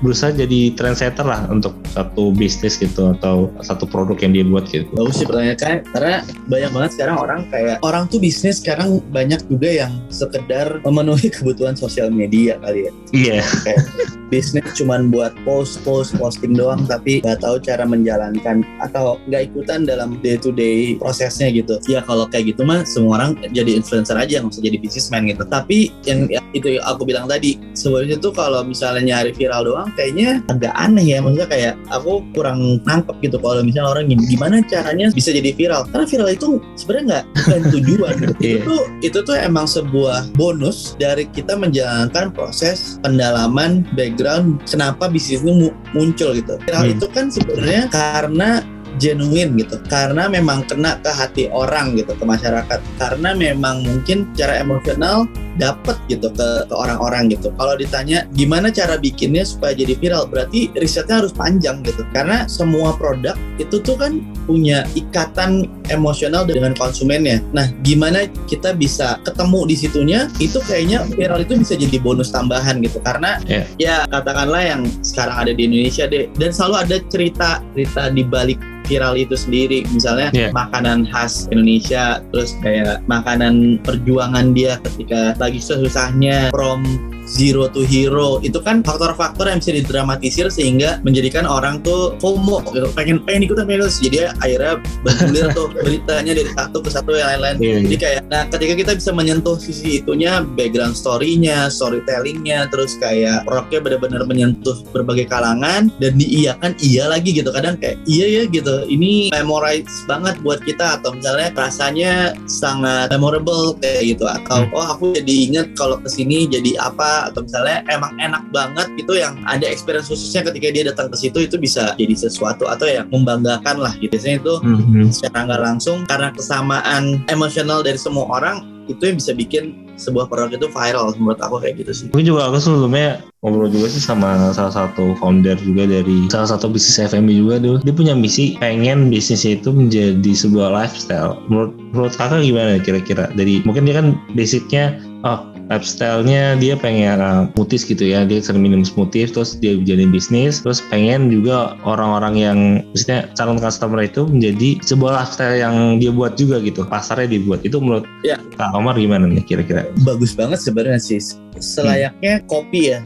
berusaha jadi trendsetter lah untuk satu bisnis gitu atau satu produk yang dia buat gitu. Bagus sih pertanyaan kan karena banyak banget sekarang orang kayak orang tuh bisnis sekarang banyak juga yang sekedar memenuhi (laughs) kebutuhan sosial media kali ya. Iya. Bisnis cuman buat post post posting doang tapi nggak tahu cara menjalankan atau nggak ikutan dalam day to day prosesnya gitu. Ya kalau kayak gitu mah semua orang jadi influencer aja nggak usah jadi businessman gitu. Tapi yang, yang itu yang aku bilang tadi sebenarnya tuh kalau misalnya nyari viral doang kayaknya agak aneh ya maksudnya kayak aku kurang nangkep gitu kalau misalnya orang gini gimana caranya bisa jadi viral karena viral itu sebenarnya nggak bukan tujuan gitu. (laughs) Iya. itu itu tuh emang sebuah bonus dari kita menjalankan proses pendalaman background kenapa bisnis ini mu- muncul gitu. Viral Hmm. itu kan sebenarnya karena genuine gitu karena memang kena ke hati orang gitu ke masyarakat karena memang mungkin secara emosional dapet gitu ke, ke orang-orang gitu. Kalau ditanya gimana cara bikinnya supaya jadi viral berarti risetnya harus panjang gitu. Karena semua produk itu tuh kan punya ikatan emosional dengan konsumennya. Nah gimana kita bisa ketemu di situnya itu kayaknya viral itu bisa jadi bonus tambahan gitu. Karena Iya. ya katakanlah yang sekarang ada di Indonesia deh. Dan selalu ada cerita cerita di balik viral itu sendiri. Misalnya Iya. makanan khas Indonesia terus kayak makanan perjuangan dia ketika lagi susah-susahnya from zero to hero. Itu kan faktor-faktor yang bisa didramatisir sehingga menjadikan orang tuh FOMO gitu. Pengen pengen ikutan pengen ikutan. jadi akhirnya bergulir (laughs) tuh beritanya dari satu ke satu yang lain-lain. Iya, jadi kayak nah ketika kita bisa menyentuh sisi itunya background story-nya storytelling-nya terus kayak produknya benar-benar menyentuh berbagai kalangan dan diiyakan iya lagi gitu. Kadang kayak iya ya gitu. Ini memorize banget buat kita atau misalnya rasanya sangat memorable kayak gitu. Atau Hmm. oh aku jadi inget kalau ke sini jadi apa atau misalnya emang enak banget gitu yang ada experience khususnya ketika dia datang ke situ itu bisa jadi sesuatu atau yang membanggakan lah gitu biasanya itu Mhm. secara nggak langsung karena kesamaan emosional dari semua orang itu yang bisa bikin sebuah produk itu viral menurut aku kayak gitu sih. Mungkin juga aku sebelumnya ngobrol juga sih sama salah satu founder juga dari salah satu bisnis FMB juga tuh. Dia punya misi pengen bisnisnya itu menjadi sebuah lifestyle. Menurut menurut kakak gimana kira-kira? Dari mungkin dia kan basicnya oh lifestyle-nya dia pengen uh, smoothies gitu ya dia sering minum smoothies terus dia jadi bisnis terus pengen juga orang-orang yang maksudnya calon customer itu menjadi sebuah lifestyle yang dia buat juga gitu pasarnya dibuat itu menurut Ya. Kak Omar gimana nih kira-kira Bagus banget sebenarnya sih. Selayaknya kopi ya.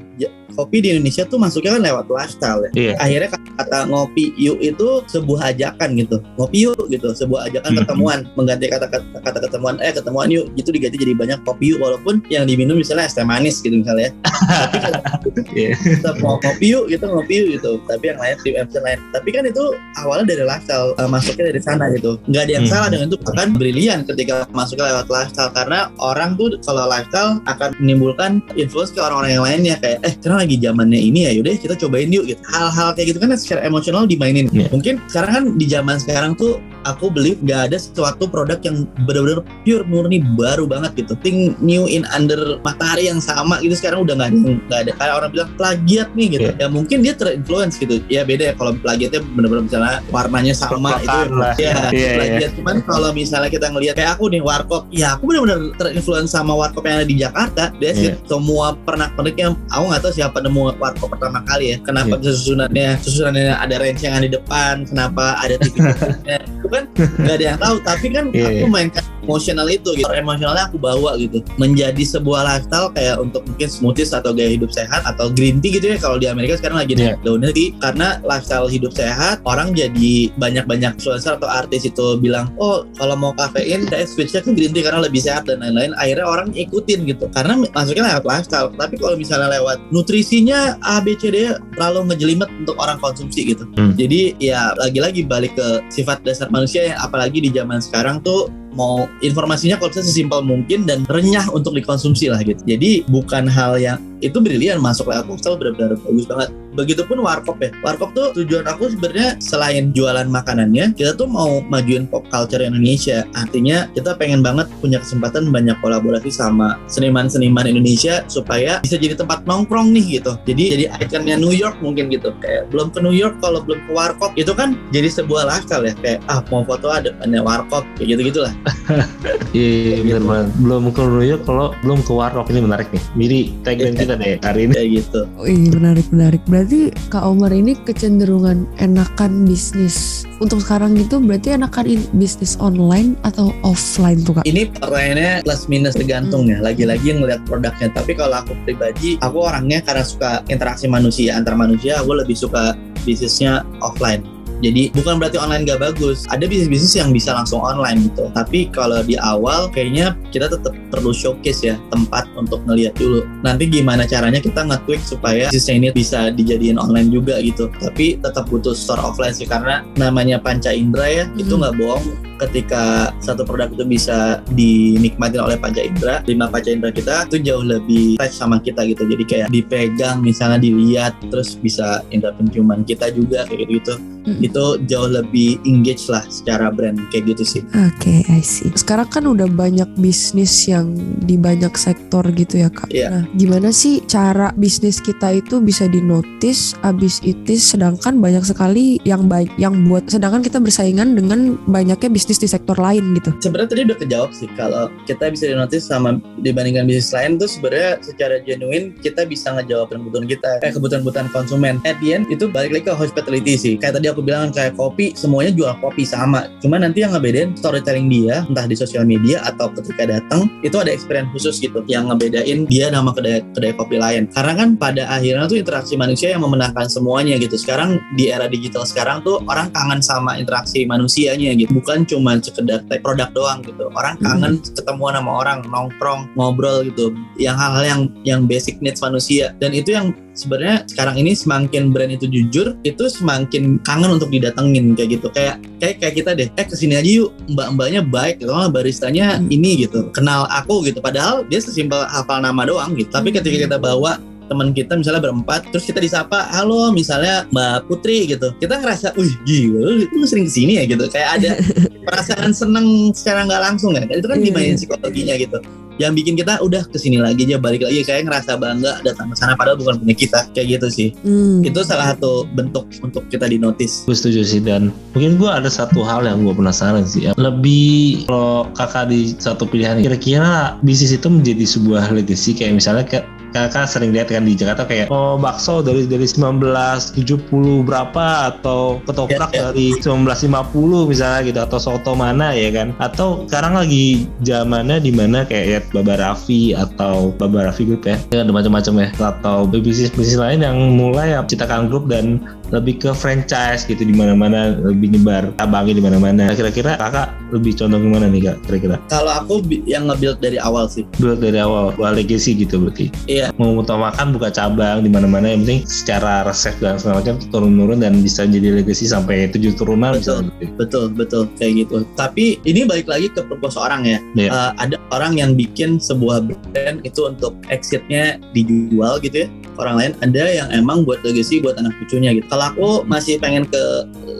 Kopi di Indonesia tuh masuknya kan lewat lifestyle ya. Iya. Akhirnya kata ngopi yuk itu sebuah ajakan gitu. Ngopi yuk gitu, sebuah ajakan Mhm. ketemuan, mengganti kata, kata kata ketemuan eh ketemuan yuk gitu diganti jadi banyak kopi yuk walaupun yang diminum misalnya es teh manis gitu misalnya. Tapi kalau (laughs) Iya. tetap mau ngopi yuk gitu ngopi yuk gitu tapi yang lain di website lain tapi kan itu awalnya dari lifestyle eh, masuknya dari sana gitu nggak ada yang Hmm. salah dengan itu bahkan brilian ketika masuknya lewat lifestyle karena orang tuh kalau lifestyle akan menimbulkan influence ke orang-orang yang lainnya kayak eh sekarang lagi zamannya ini ya yaudah kita cobain yuk gitu hal-hal kayak gitu kan secara emosional dimainin Iya. mungkin sekarang kan di zaman sekarang tuh aku beli nggak ada sesuatu produk yang benar-benar pure murni baru banget gitu. Thing new in under matahari yang sama gitu sekarang udah nggak ada nggak ada kayak orang bilang plagiat nih gitu. Iya. Ya mungkin dia terinfluence gitu. Ya beda ya kalau plagiatnya benar-benar misalnya warnanya sama itu Plek-plekan lah. ya Iya, iya. plagiat. Cuman kalau misalnya kita ngelihat kayak aku nih warkop, ya aku benar-benar terinfluence sama warkop yang ada di Jakarta. Iya. it. Semua pernak-perniknya aku nggak tahu siapa nemu warkop pertama kali ya. Kenapa Iya. bisa susunannya susunannya ada rencengan di depan, kenapa ada titik-titiknya. (laughs) itu kan nggak ada yang tahu. Tapi kan Iya, aku iya. mainkan emosional itu gitu. Emosionalnya aku bawa gitu. Menjadi sebuah lifestyle kayak untuk mungkin smoothies atau gaya hidup sehat atau green tea gitu ya. Kalau di Amerika sekarang lagi naik daunnya tea. Karena lifestyle hidup sehat orang jadi banyak-banyak influencer atau artis itu bilang oh kalau mau kafein saya switchnya ke green tea karena lebih sehat dan lain-lain. Akhirnya orang ikutin gitu. Karena masuknya lewat lifestyle. Tapi kalau misalnya lewat nutrisinya A B C D terlalu ngejelimet untuk orang konsumsi gitu. Hmm. jadi ya lagi-lagi balik ke sifat dasar manusia yang apalagi di zaman sekarang tuh mau informasinya kalau bisa sesimpel mungkin dan renyah untuk dikonsumsi lah gitu. Jadi bukan hal yang itu brilian masuk lewat lifestyle benar-benar bagus banget. Begitupun warkop ya. Warkop tuh tujuan aku sebenarnya selain jualan makanannya, kita tuh mau majuin pop culture Indonesia. Artinya kita pengen banget punya kesempatan banyak kolaborasi sama seniman-seniman Indonesia supaya bisa jadi tempat nongkrong nih gitu. Jadi jadi ikonnya New York mungkin gitu. Kayak belum ke New York kalau belum ke warkop itu kan jadi sebuah lifestyle ya. Kayak ah mau foto ada ada warkop kayak gitu-gitulah. (laughs) Iya, bener banget. Belum ke New York kalau belum ke Warrock ini menarik nih. Jadi tagline kita deh hari ini. Kayak gitu. Oh, iya menarik menarik. Berarti Kak Omar ini kecenderungan enakan bisnis untuk sekarang gitu berarti enakan in- bisnis online atau offline tuh Kak? Ini pertanyaannya plus minus tergantung ya. Lagi-lagi ngeliat produknya. Tapi kalau aku pribadi, aku orangnya karena suka interaksi manusia antar manusia, aku lebih suka bisnisnya offline. Jadi bukan berarti online gak bagus. Ada bisnis-bisnis yang bisa langsung online gitu. Tapi kalau di awal kayaknya kita tetap perlu showcase ya tempat untuk ngeliat dulu. Nanti gimana caranya kita nge-tweak supaya bisnisnya ini bisa dijadiin online juga gitu. Tapi tetap butuh store offline sih karena namanya panca indera ya itu Hmm. nggak bohong ketika satu produk itu bisa dinikmati oleh panca indera, lima panca indera kita itu jauh lebih touch sama kita gitu. Jadi kayak dipegang, misalnya dilihat, terus bisa indera penciuman kita juga kayak gitu gitu. Mm. Itu jauh lebih engage lah secara brand kayak gitu sih. Oke, I see. Sekarang kan udah banyak bisnis yang di banyak sektor gitu ya kak. Iya. Nah, gimana sih cara bisnis kita itu bisa dinotis, abis itu sedangkan banyak sekali yang baik, yang buat, sedangkan kita bersaingan dengan banyaknya bisnis di sektor lain gitu. Sebenarnya tadi udah kejawab sih kalau kita bisa dinotis sama dibandingkan bisnis lain tuh sebenarnya secara genuine kita bisa ngejawab kebutuhan kita, kayak kebutuhan-kebutuhan konsumen. At the end itu balik lagi ke hospitality sih. Kayak tadi aku bilang kayak kopi semuanya jual kopi sama. Cuma nanti yang ngebedain storytelling dia entah di sosial media atau ketika datang itu ada experience khusus gitu yang ngebedain dia sama kedai kedai kopi lain. Karena kan pada akhirnya tuh interaksi manusia yang memenangkan semuanya gitu. Sekarang di era digital sekarang tuh orang kangen sama interaksi manusianya gitu. Bukan cuma sekedar produk doang gitu. Orang kangen ketemuan sama orang, nongkrong, ngobrol gitu. Yang hal-hal yang yang basic needs manusia. Dan itu yang sebenarnya sekarang ini semakin brand itu jujur itu semakin kangen untuk didatengin kayak gitu kayak kayak kayak kita deh eh ke sini aja yuk mbak-mbaknya baik gitu baristanya Hmm. ini gitu kenal aku gitu. Padahal dia sesimpel hafal nama doang gitu. Tapi ketika kita bawa teman kita misalnya berempat terus kita disapa halo misalnya Mbak Putri gitu. Kita ngerasa wih gila lu, sering ke sini ya gitu. Kayak ada (laughs) perasaan seneng secara nggak langsung ya itu kan Iya, dimainin iya. psikologinya gitu yang bikin kita udah ke sini lagi aja balik lagi kayak ngerasa bangga datang ke sana padahal bukan punya kita kayak gitu sih Hmm. itu salah satu bentuk untuk kita dinotis Gue setuju sih dan mungkin gue ada satu hal yang gue penasaran sih. ya. Lebih kalau kakak di satu pilihan kira-kira bisnis itu menjadi sebuah legacy kayak misalnya kayak kakak sering lihat kan di Jakarta kayak oh bakso dari dari 1970 berapa? Atau ketoprak Ya, ya. dari 1950 misalnya gitu atau soto mana ya kan? Atau sekarang lagi zamannya di mana kayak ya Baba Raffi atau Baba Raffi Group ya. Ya, ada macam-macam ya. Atau bisnis bisnis lain yang mulai ya ciptakan grup dan lebih ke franchise gitu di mana-mana lebih nyebar cabangnya di mana-mana kira-kira kakak lebih condong ke mana nih kak kira-kira kalau aku yang nge-build dari awal sih build dari awal buat legacy gitu berarti Iya. mau utamakan buka cabang di mana-mana yang penting secara resep dan segala macam turun-turun dan bisa jadi legacy sampai tujuh turunan Betul. gitu. betul betul kayak gitu tapi ini balik lagi ke purpose orang ya Iya. Eh, ada orang yang bikin sebuah brand itu untuk exitnya dijual gitu ya orang lain ada yang emang buat legacy buat anak cucunya gitu. Kalau aku masih pengen ke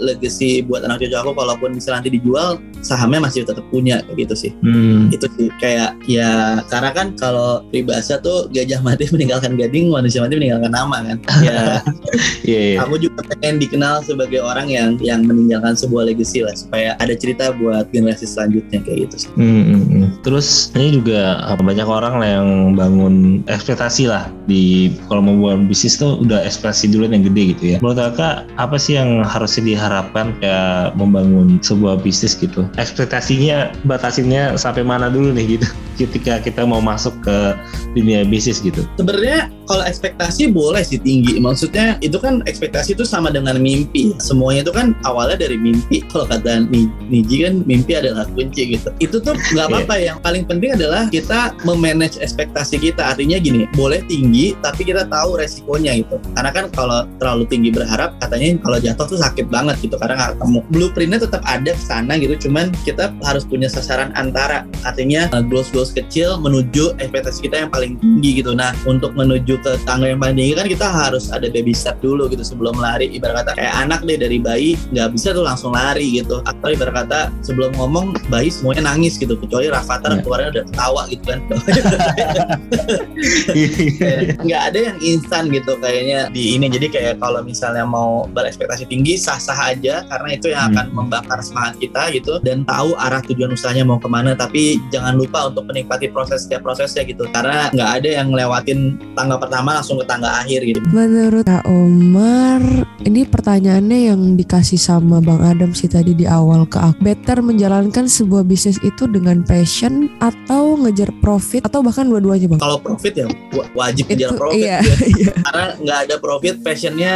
legacy buat anak cucu aku kalaupun misalnya nanti dijual sahamnya masih tetap punya kayak gitu sih Hmm. itu sih kayak ya karena kan kalau peribahasa tuh gajah mati (laughs) meninggalkan gading manusia mati meninggalkan nama kan (laughs) ya Iya, iya. kamu juga pengen dikenal sebagai orang yang yang meninggalkan sebuah legacy lah supaya ada cerita buat generasi selanjutnya kayak gitu sih Hmm, hmm, hmm. Terus ini juga apa, banyak orang lah yang bangun ekspektasi lah di kalau mau buat bisnis tuh udah ekspektasi dulu yang gede gitu ya. Menurut kakak apa sih yang harusnya diharapkan kayak membangun sebuah bisnis gitu? Ekspektasinya batasinnya sampai mana dulu nih gitu? (laughs) Ketika kita mau masuk ke dunia bisnis gitu. sebenarnya kalau ekspektasi boleh sih tinggi. Maksudnya itu kan ekspektasi itu sama dengan mimpi. Semuanya itu kan awalnya dari mimpi. Kalau kata Ni- Niji kan mimpi adalah kunci gitu. Itu tuh (laughs) nggak apa-apa. Yang paling penting adalah kita memanage ekspektasi kita. Artinya gini boleh tinggi tapi kita tahu resikonya gitu. Karena kan kalau terlalu tinggi berharap katanya kalau jatuh tuh sakit banget gitu. Karena nggak ketemu. Blueprintnya tetap ada ke sana gitu cuman kita harus punya sasaran antara artinya uh, goals-goals kecil menuju ekspektasi kita yang paling tinggi gitu. Nah untuk menuju ke tangga yang paling tinggi kan kita harus ada baby step dulu gitu sebelum lari. Ibarat kata kayak anak deh dari bayi nggak bisa tuh langsung lari gitu. Atau ibarat kata sebelum ngomong bayi semuanya nangis gitu. Kecuali Rafathar Iya. keluarnya udah ketawa gitu kan. (laughs) Nggak ada yang instan gitu kayaknya di ini. Jadi kayak kalau misalnya mau berekspektasi tinggi sah-sah aja. Karena itu yang Hmm. akan membakar semangat kita gitu dan tahu arah tujuan usahanya mau ke mana tapi jangan lupa untuk menikmati proses setiap prosesnya gitu karena nggak ada yang ngelewatin tangga pertama langsung ke tangga akhir gitu Menurut Kak Omar, ini pertanyaannya yang dikasih sama Bang Adam sih tadi di awal ke aku. Better menjalankan sebuah bisnis itu dengan passion atau ngejar profit atau bahkan dua-duanya Bang? kalau profit ya wa- wajib ngejar profit iya, ya. (laughs) iya. karena nggak ada profit passionnya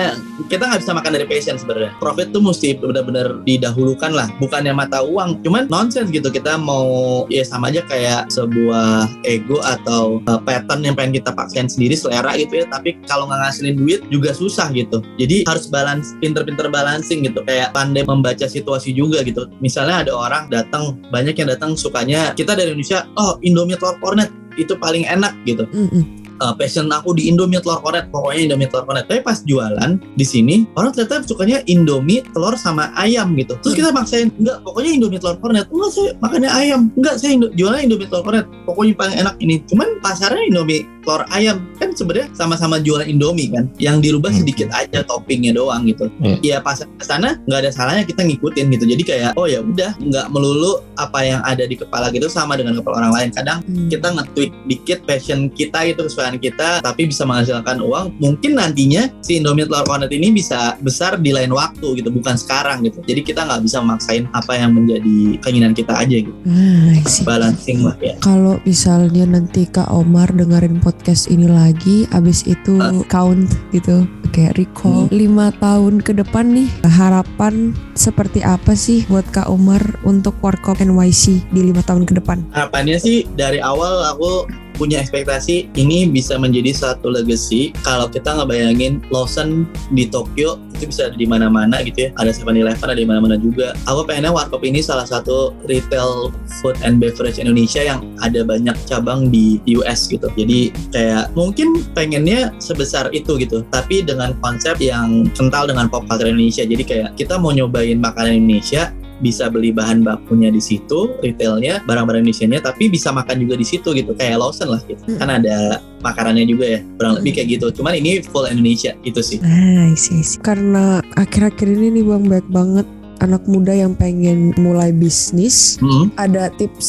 kita nggak bisa makan dari passion sebenarnya profit tuh mesti benar-benar didahulukan lah bukannya mata uang cuman nonsense gitu. Kita mau ya sama aja kayak sebuah ego atau uh, pattern yang pengen kita paksain sendiri selera gitu ya. Tapi kalau nggak ngasilin duit juga susah gitu. Jadi harus balance pinter-pinter balancing gitu. Kayak pandai membaca situasi juga gitu. Misalnya ada orang datang banyak yang datang sukanya kita dari Indonesia oh Indomie telur kornet itu paling enak gitu. Mm-mm. Uh, passion aku di Indomie telur kornet. Pokoknya Indomie telur kornet. Tapi pas jualan di sini orang ternyata sukanya Indomie telur sama ayam gitu. Terus kita maksain enggak pokoknya Indomie telur kornet. Enggak saya makannya ayam. Enggak saya Indo- jualan Indomie telur kornet. Pokoknya paling enak ini. Cuman pasarnya Indomie telur ayam. Kan sebenarnya sama-sama jualan Indomie kan. Yang dirubah Hmm. sedikit aja toppingnya doang gitu. Hmm. ya pas ke sana nggak ada salahnya kita ngikutin gitu. Jadi kayak oh ya udah nggak melulu apa yang ada di kepala gitu sama dengan kepala orang lain. Kadang Hmm. kita nge-tweak dikit passion kita itu kesukaan kita tapi bisa menghasilkan uang mungkin nantinya si Indomie telur kornet ini bisa besar di lain waktu gitu bukan sekarang gitu. Jadi kita nggak bisa memaksain apa yang menjadi keinginan kita aja gitu. Ah, balancing lah ya. Kalau misalnya nanti Kak Omar dengerin podcast ini lagi, abis itu count gitu, kayak recall lima tahun ke depan nih, harapan seperti apa sih buat Kak Omar untuk Warkop NYC di lima tahun ke depan? harapannya sih dari awal aku punya ekspektasi ini bisa menjadi satu legacy. Kalau kita ngebayangin Lawson di Tokyo itu bisa ada di mana-mana gitu ya. Ada 7-Eleven ada di mana-mana juga. Aku pengennya Warkop ini salah satu retail food and beverage Indonesia yang ada banyak cabang di US gitu. Jadi kayak mungkin pengennya sebesar itu gitu. Tapi dengan konsep yang kental dengan pop culture Indonesia. Jadi kayak kita mau nyobain makanan Indonesia bisa beli bahan bakunya di situ, retailnya, barang-barang Indonesia-nya, tapi bisa makan juga di situ gitu, kayak Lawson lah gitu. Hmm. Kan ada makanannya juga ya, kurang lebih kayak gitu. Cuman ini full Indonesia gitu sih. Ah, I see, I see. Karena akhir-akhir ini nih Bang baik banget anak muda yang pengen mulai bisnis. Hmm. Ada tips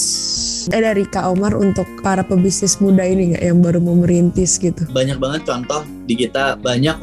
eh, dari Kak Omar untuk para pebisnis muda ini nggak yang baru mau merintis gitu? Banyak banget contoh di kita banyak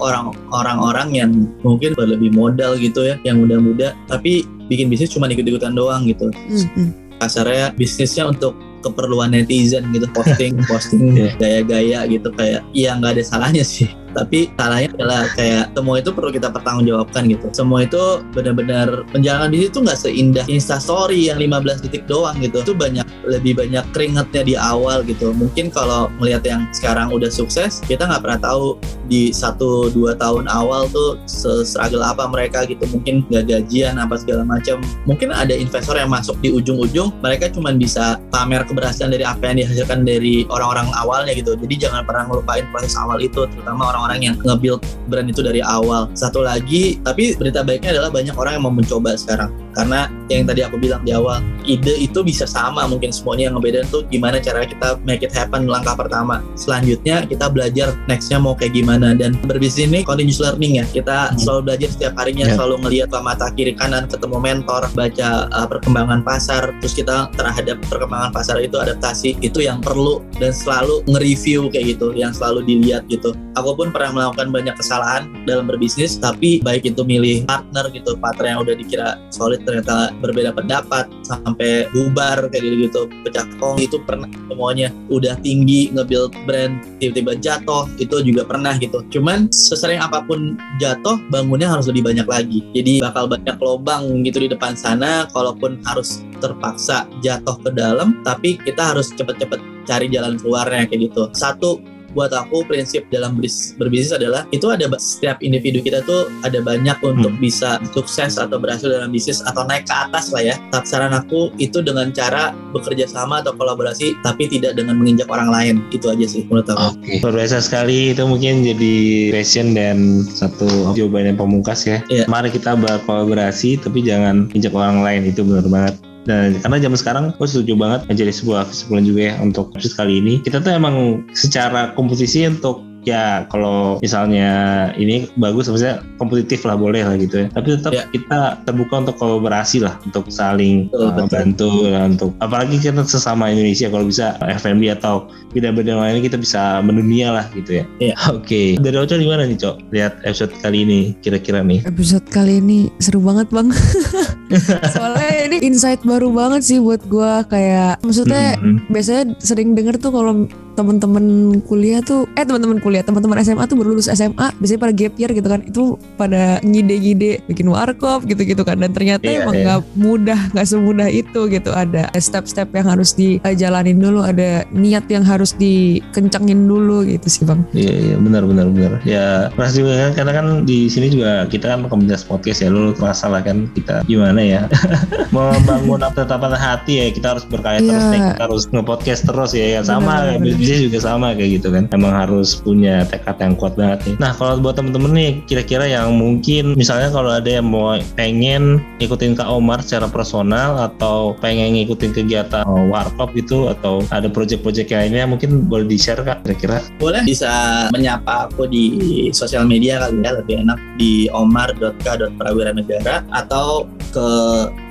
orang-orang yang mungkin berlebih modal gitu ya, yang muda-muda, tapi bikin bisnis cuma ikut-ikutan doang gitu. Mm-mm. kasarnya bisnisnya untuk keperluan netizen gitu posting (laughs) posting Iya. gaya-gaya gitu kayak ya nggak ada salahnya sih. Tapi salahnya adalah kayak semua itu perlu kita pertanggungjawabkan gitu. Semua itu benar-benar menjalankan bisnis itu nggak seindah instastory yang 15 detik doang gitu. Itu banyak lebih banyak keringatnya di awal gitu. Mungkin kalau melihat yang sekarang udah sukses kita nggak pernah tahu di satu dua tahun awal tuh se-struggle apa mereka gitu. Mungkin nggak gajian apa segala macam. Mungkin ada investor yang masuk di ujung-ujung mereka cuma bisa pamer keberhasilan dari apa yang dihasilkan dari orang-orang awalnya gitu jadi jangan pernah ngelupain proses awal itu terutama orang-orang yang nge-build brand itu dari awal. Satu lagi, tapi berita baiknya adalah banyak orang yang mau mencoba sekarang. Karena yang tadi aku bilang di awal, ide itu bisa sama mungkin semuanya yang ngebedain tuh gimana cara kita make it happen langkah pertama. Selanjutnya kita belajar nextnya mau kayak gimana dan berbisnis ini continuous learning ya. Kita Hmm. selalu belajar setiap harinya, Ya. selalu ngelihat mata kiri kanan, ketemu mentor, baca uh, perkembangan pasar, terus kita terhadap perkembangan pasar itu adaptasi itu yang perlu dan selalu nge-review kayak gitu, yang selalu dilihat gitu. Aku pun pernah melakukan banyak kesalahan dalam berbisnis, tapi baik itu milih partner gitu, partner yang udah dikira solid ternyata berbeda pendapat sampai bubar kayak gitu gitu, pecah kong itu pernah semuanya udah tinggi nge-build brand tiba-tiba jatuh itu juga pernah gitu. Cuman sesering apa pun jatuh bangunnya harus lebih banyak lagi. Jadi bakal banyak lubang gitu di depan sana kalaupun harus terpaksa jatuh ke dalam tapi kita harus cepet-cepet cari jalan keluarnya kayak gitu. Satu buat aku prinsip dalam berbis- berbisnis adalah itu ada setiap individu kita tuh ada banyak untuk bisa sukses atau berhasil dalam bisnis atau naik ke atas lah ya. Tapi saran aku itu dengan cara bekerja sama atau kolaborasi tapi tidak dengan menginjak orang lain. Itu aja sih menurut aku. Oke, luar biasa sekali itu mungkin jadi passion dan satu jawaban yang pemungkas ya. Iya. Mari kita berkolaborasi tapi jangan injak orang lain itu benar banget. Dan karena zaman sekarang gue setuju banget menjadi sebuah kesimpulan juga ya untuk episode kali ini. Kita tuh emang secara kompetisi untuk ya kalau misalnya ini bagus maksudnya kompetitif lah boleh lah gitu ya tapi tetap Ya. kita terbuka untuk kolaborasi lah untuk saling Betul, uh, betul. bantu dan untuk apalagi kita sesama Indonesia kalau bisa FMB atau bidang-bidang lain kita bisa mendunia lah gitu ya Iya. oke dari Oco gimana nih Cok lihat episode kali ini kira-kira nih Episode kali ini seru banget bang. (laughs) (laughs) Soalnya ini insight baru banget sih buat gua kayak maksudnya Mhm. biasanya sering denger tuh kalau temen-temen kuliah tuh eh teman-teman kuliah teman-teman SMA tuh baru lulus SMA biasanya pada gap year gitu kan itu pada ngide-ngide bikin warkop gitu-gitu kan dan ternyata Iya, emang iya. nggak mudah nggak semudah itu gitu ada step-step yang harus dijalanin dulu ada niat yang harus dikencengin dulu gitu sih bang Iya iya benar benar benar. Ya pernah juga kan karena kan di sini juga kita kan komunitas podcast ya lu terasa lah kan kita gimana ya (laughs) membangun tetapan hati ya kita harus berkarya terus Iya. nih kita harus nge-podcast terus ya, ya sama benar. Bisnis juga sama kayak gitu kan. Emang harus punya tekad yang kuat banget nih. Nah kalau buat temen-temen nih kira-kira yang mungkin misalnya kalau ada yang mau pengen ikutin Kak Omar secara personal atau pengen ngikutin kegiatan warkop gitu atau ada project-project lainnya mungkin boleh di-share Kak kira-kira. boleh bisa menyapa aku di sosial media kali ya lebih enak di omar.k.prawiranegara atau ke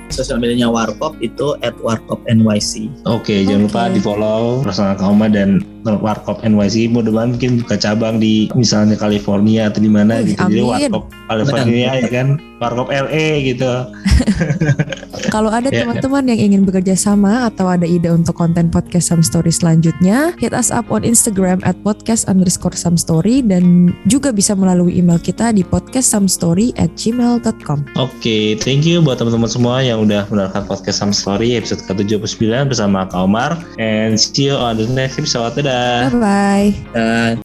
sosial medianya Warkop itu at Warkop NYC. Oke, jangan lupa di follow personal Kaoma dan Warkop NYC. Mudah-mudahan mungkin buka cabang di misalnya California atau di mana gitu. Jadi amin. Warkop California ya kan, Warkop LA gitu. (laughs) Kalau ada Ya, teman-teman yang ingin bekerja sama atau ada ide untuk konten podcast Some Story selanjutnya, hit us up on Instagram at podcast underscore some story dan juga bisa melalui email kita di podcastsomstory at gmail.com. Oke, thank you buat teman-teman semua yang udah mendengarkan podcast Some Story episode ke-79 bersama Kak Omar. And see you on the next episode. Dadah. Dadah. Bye-bye. Dadah.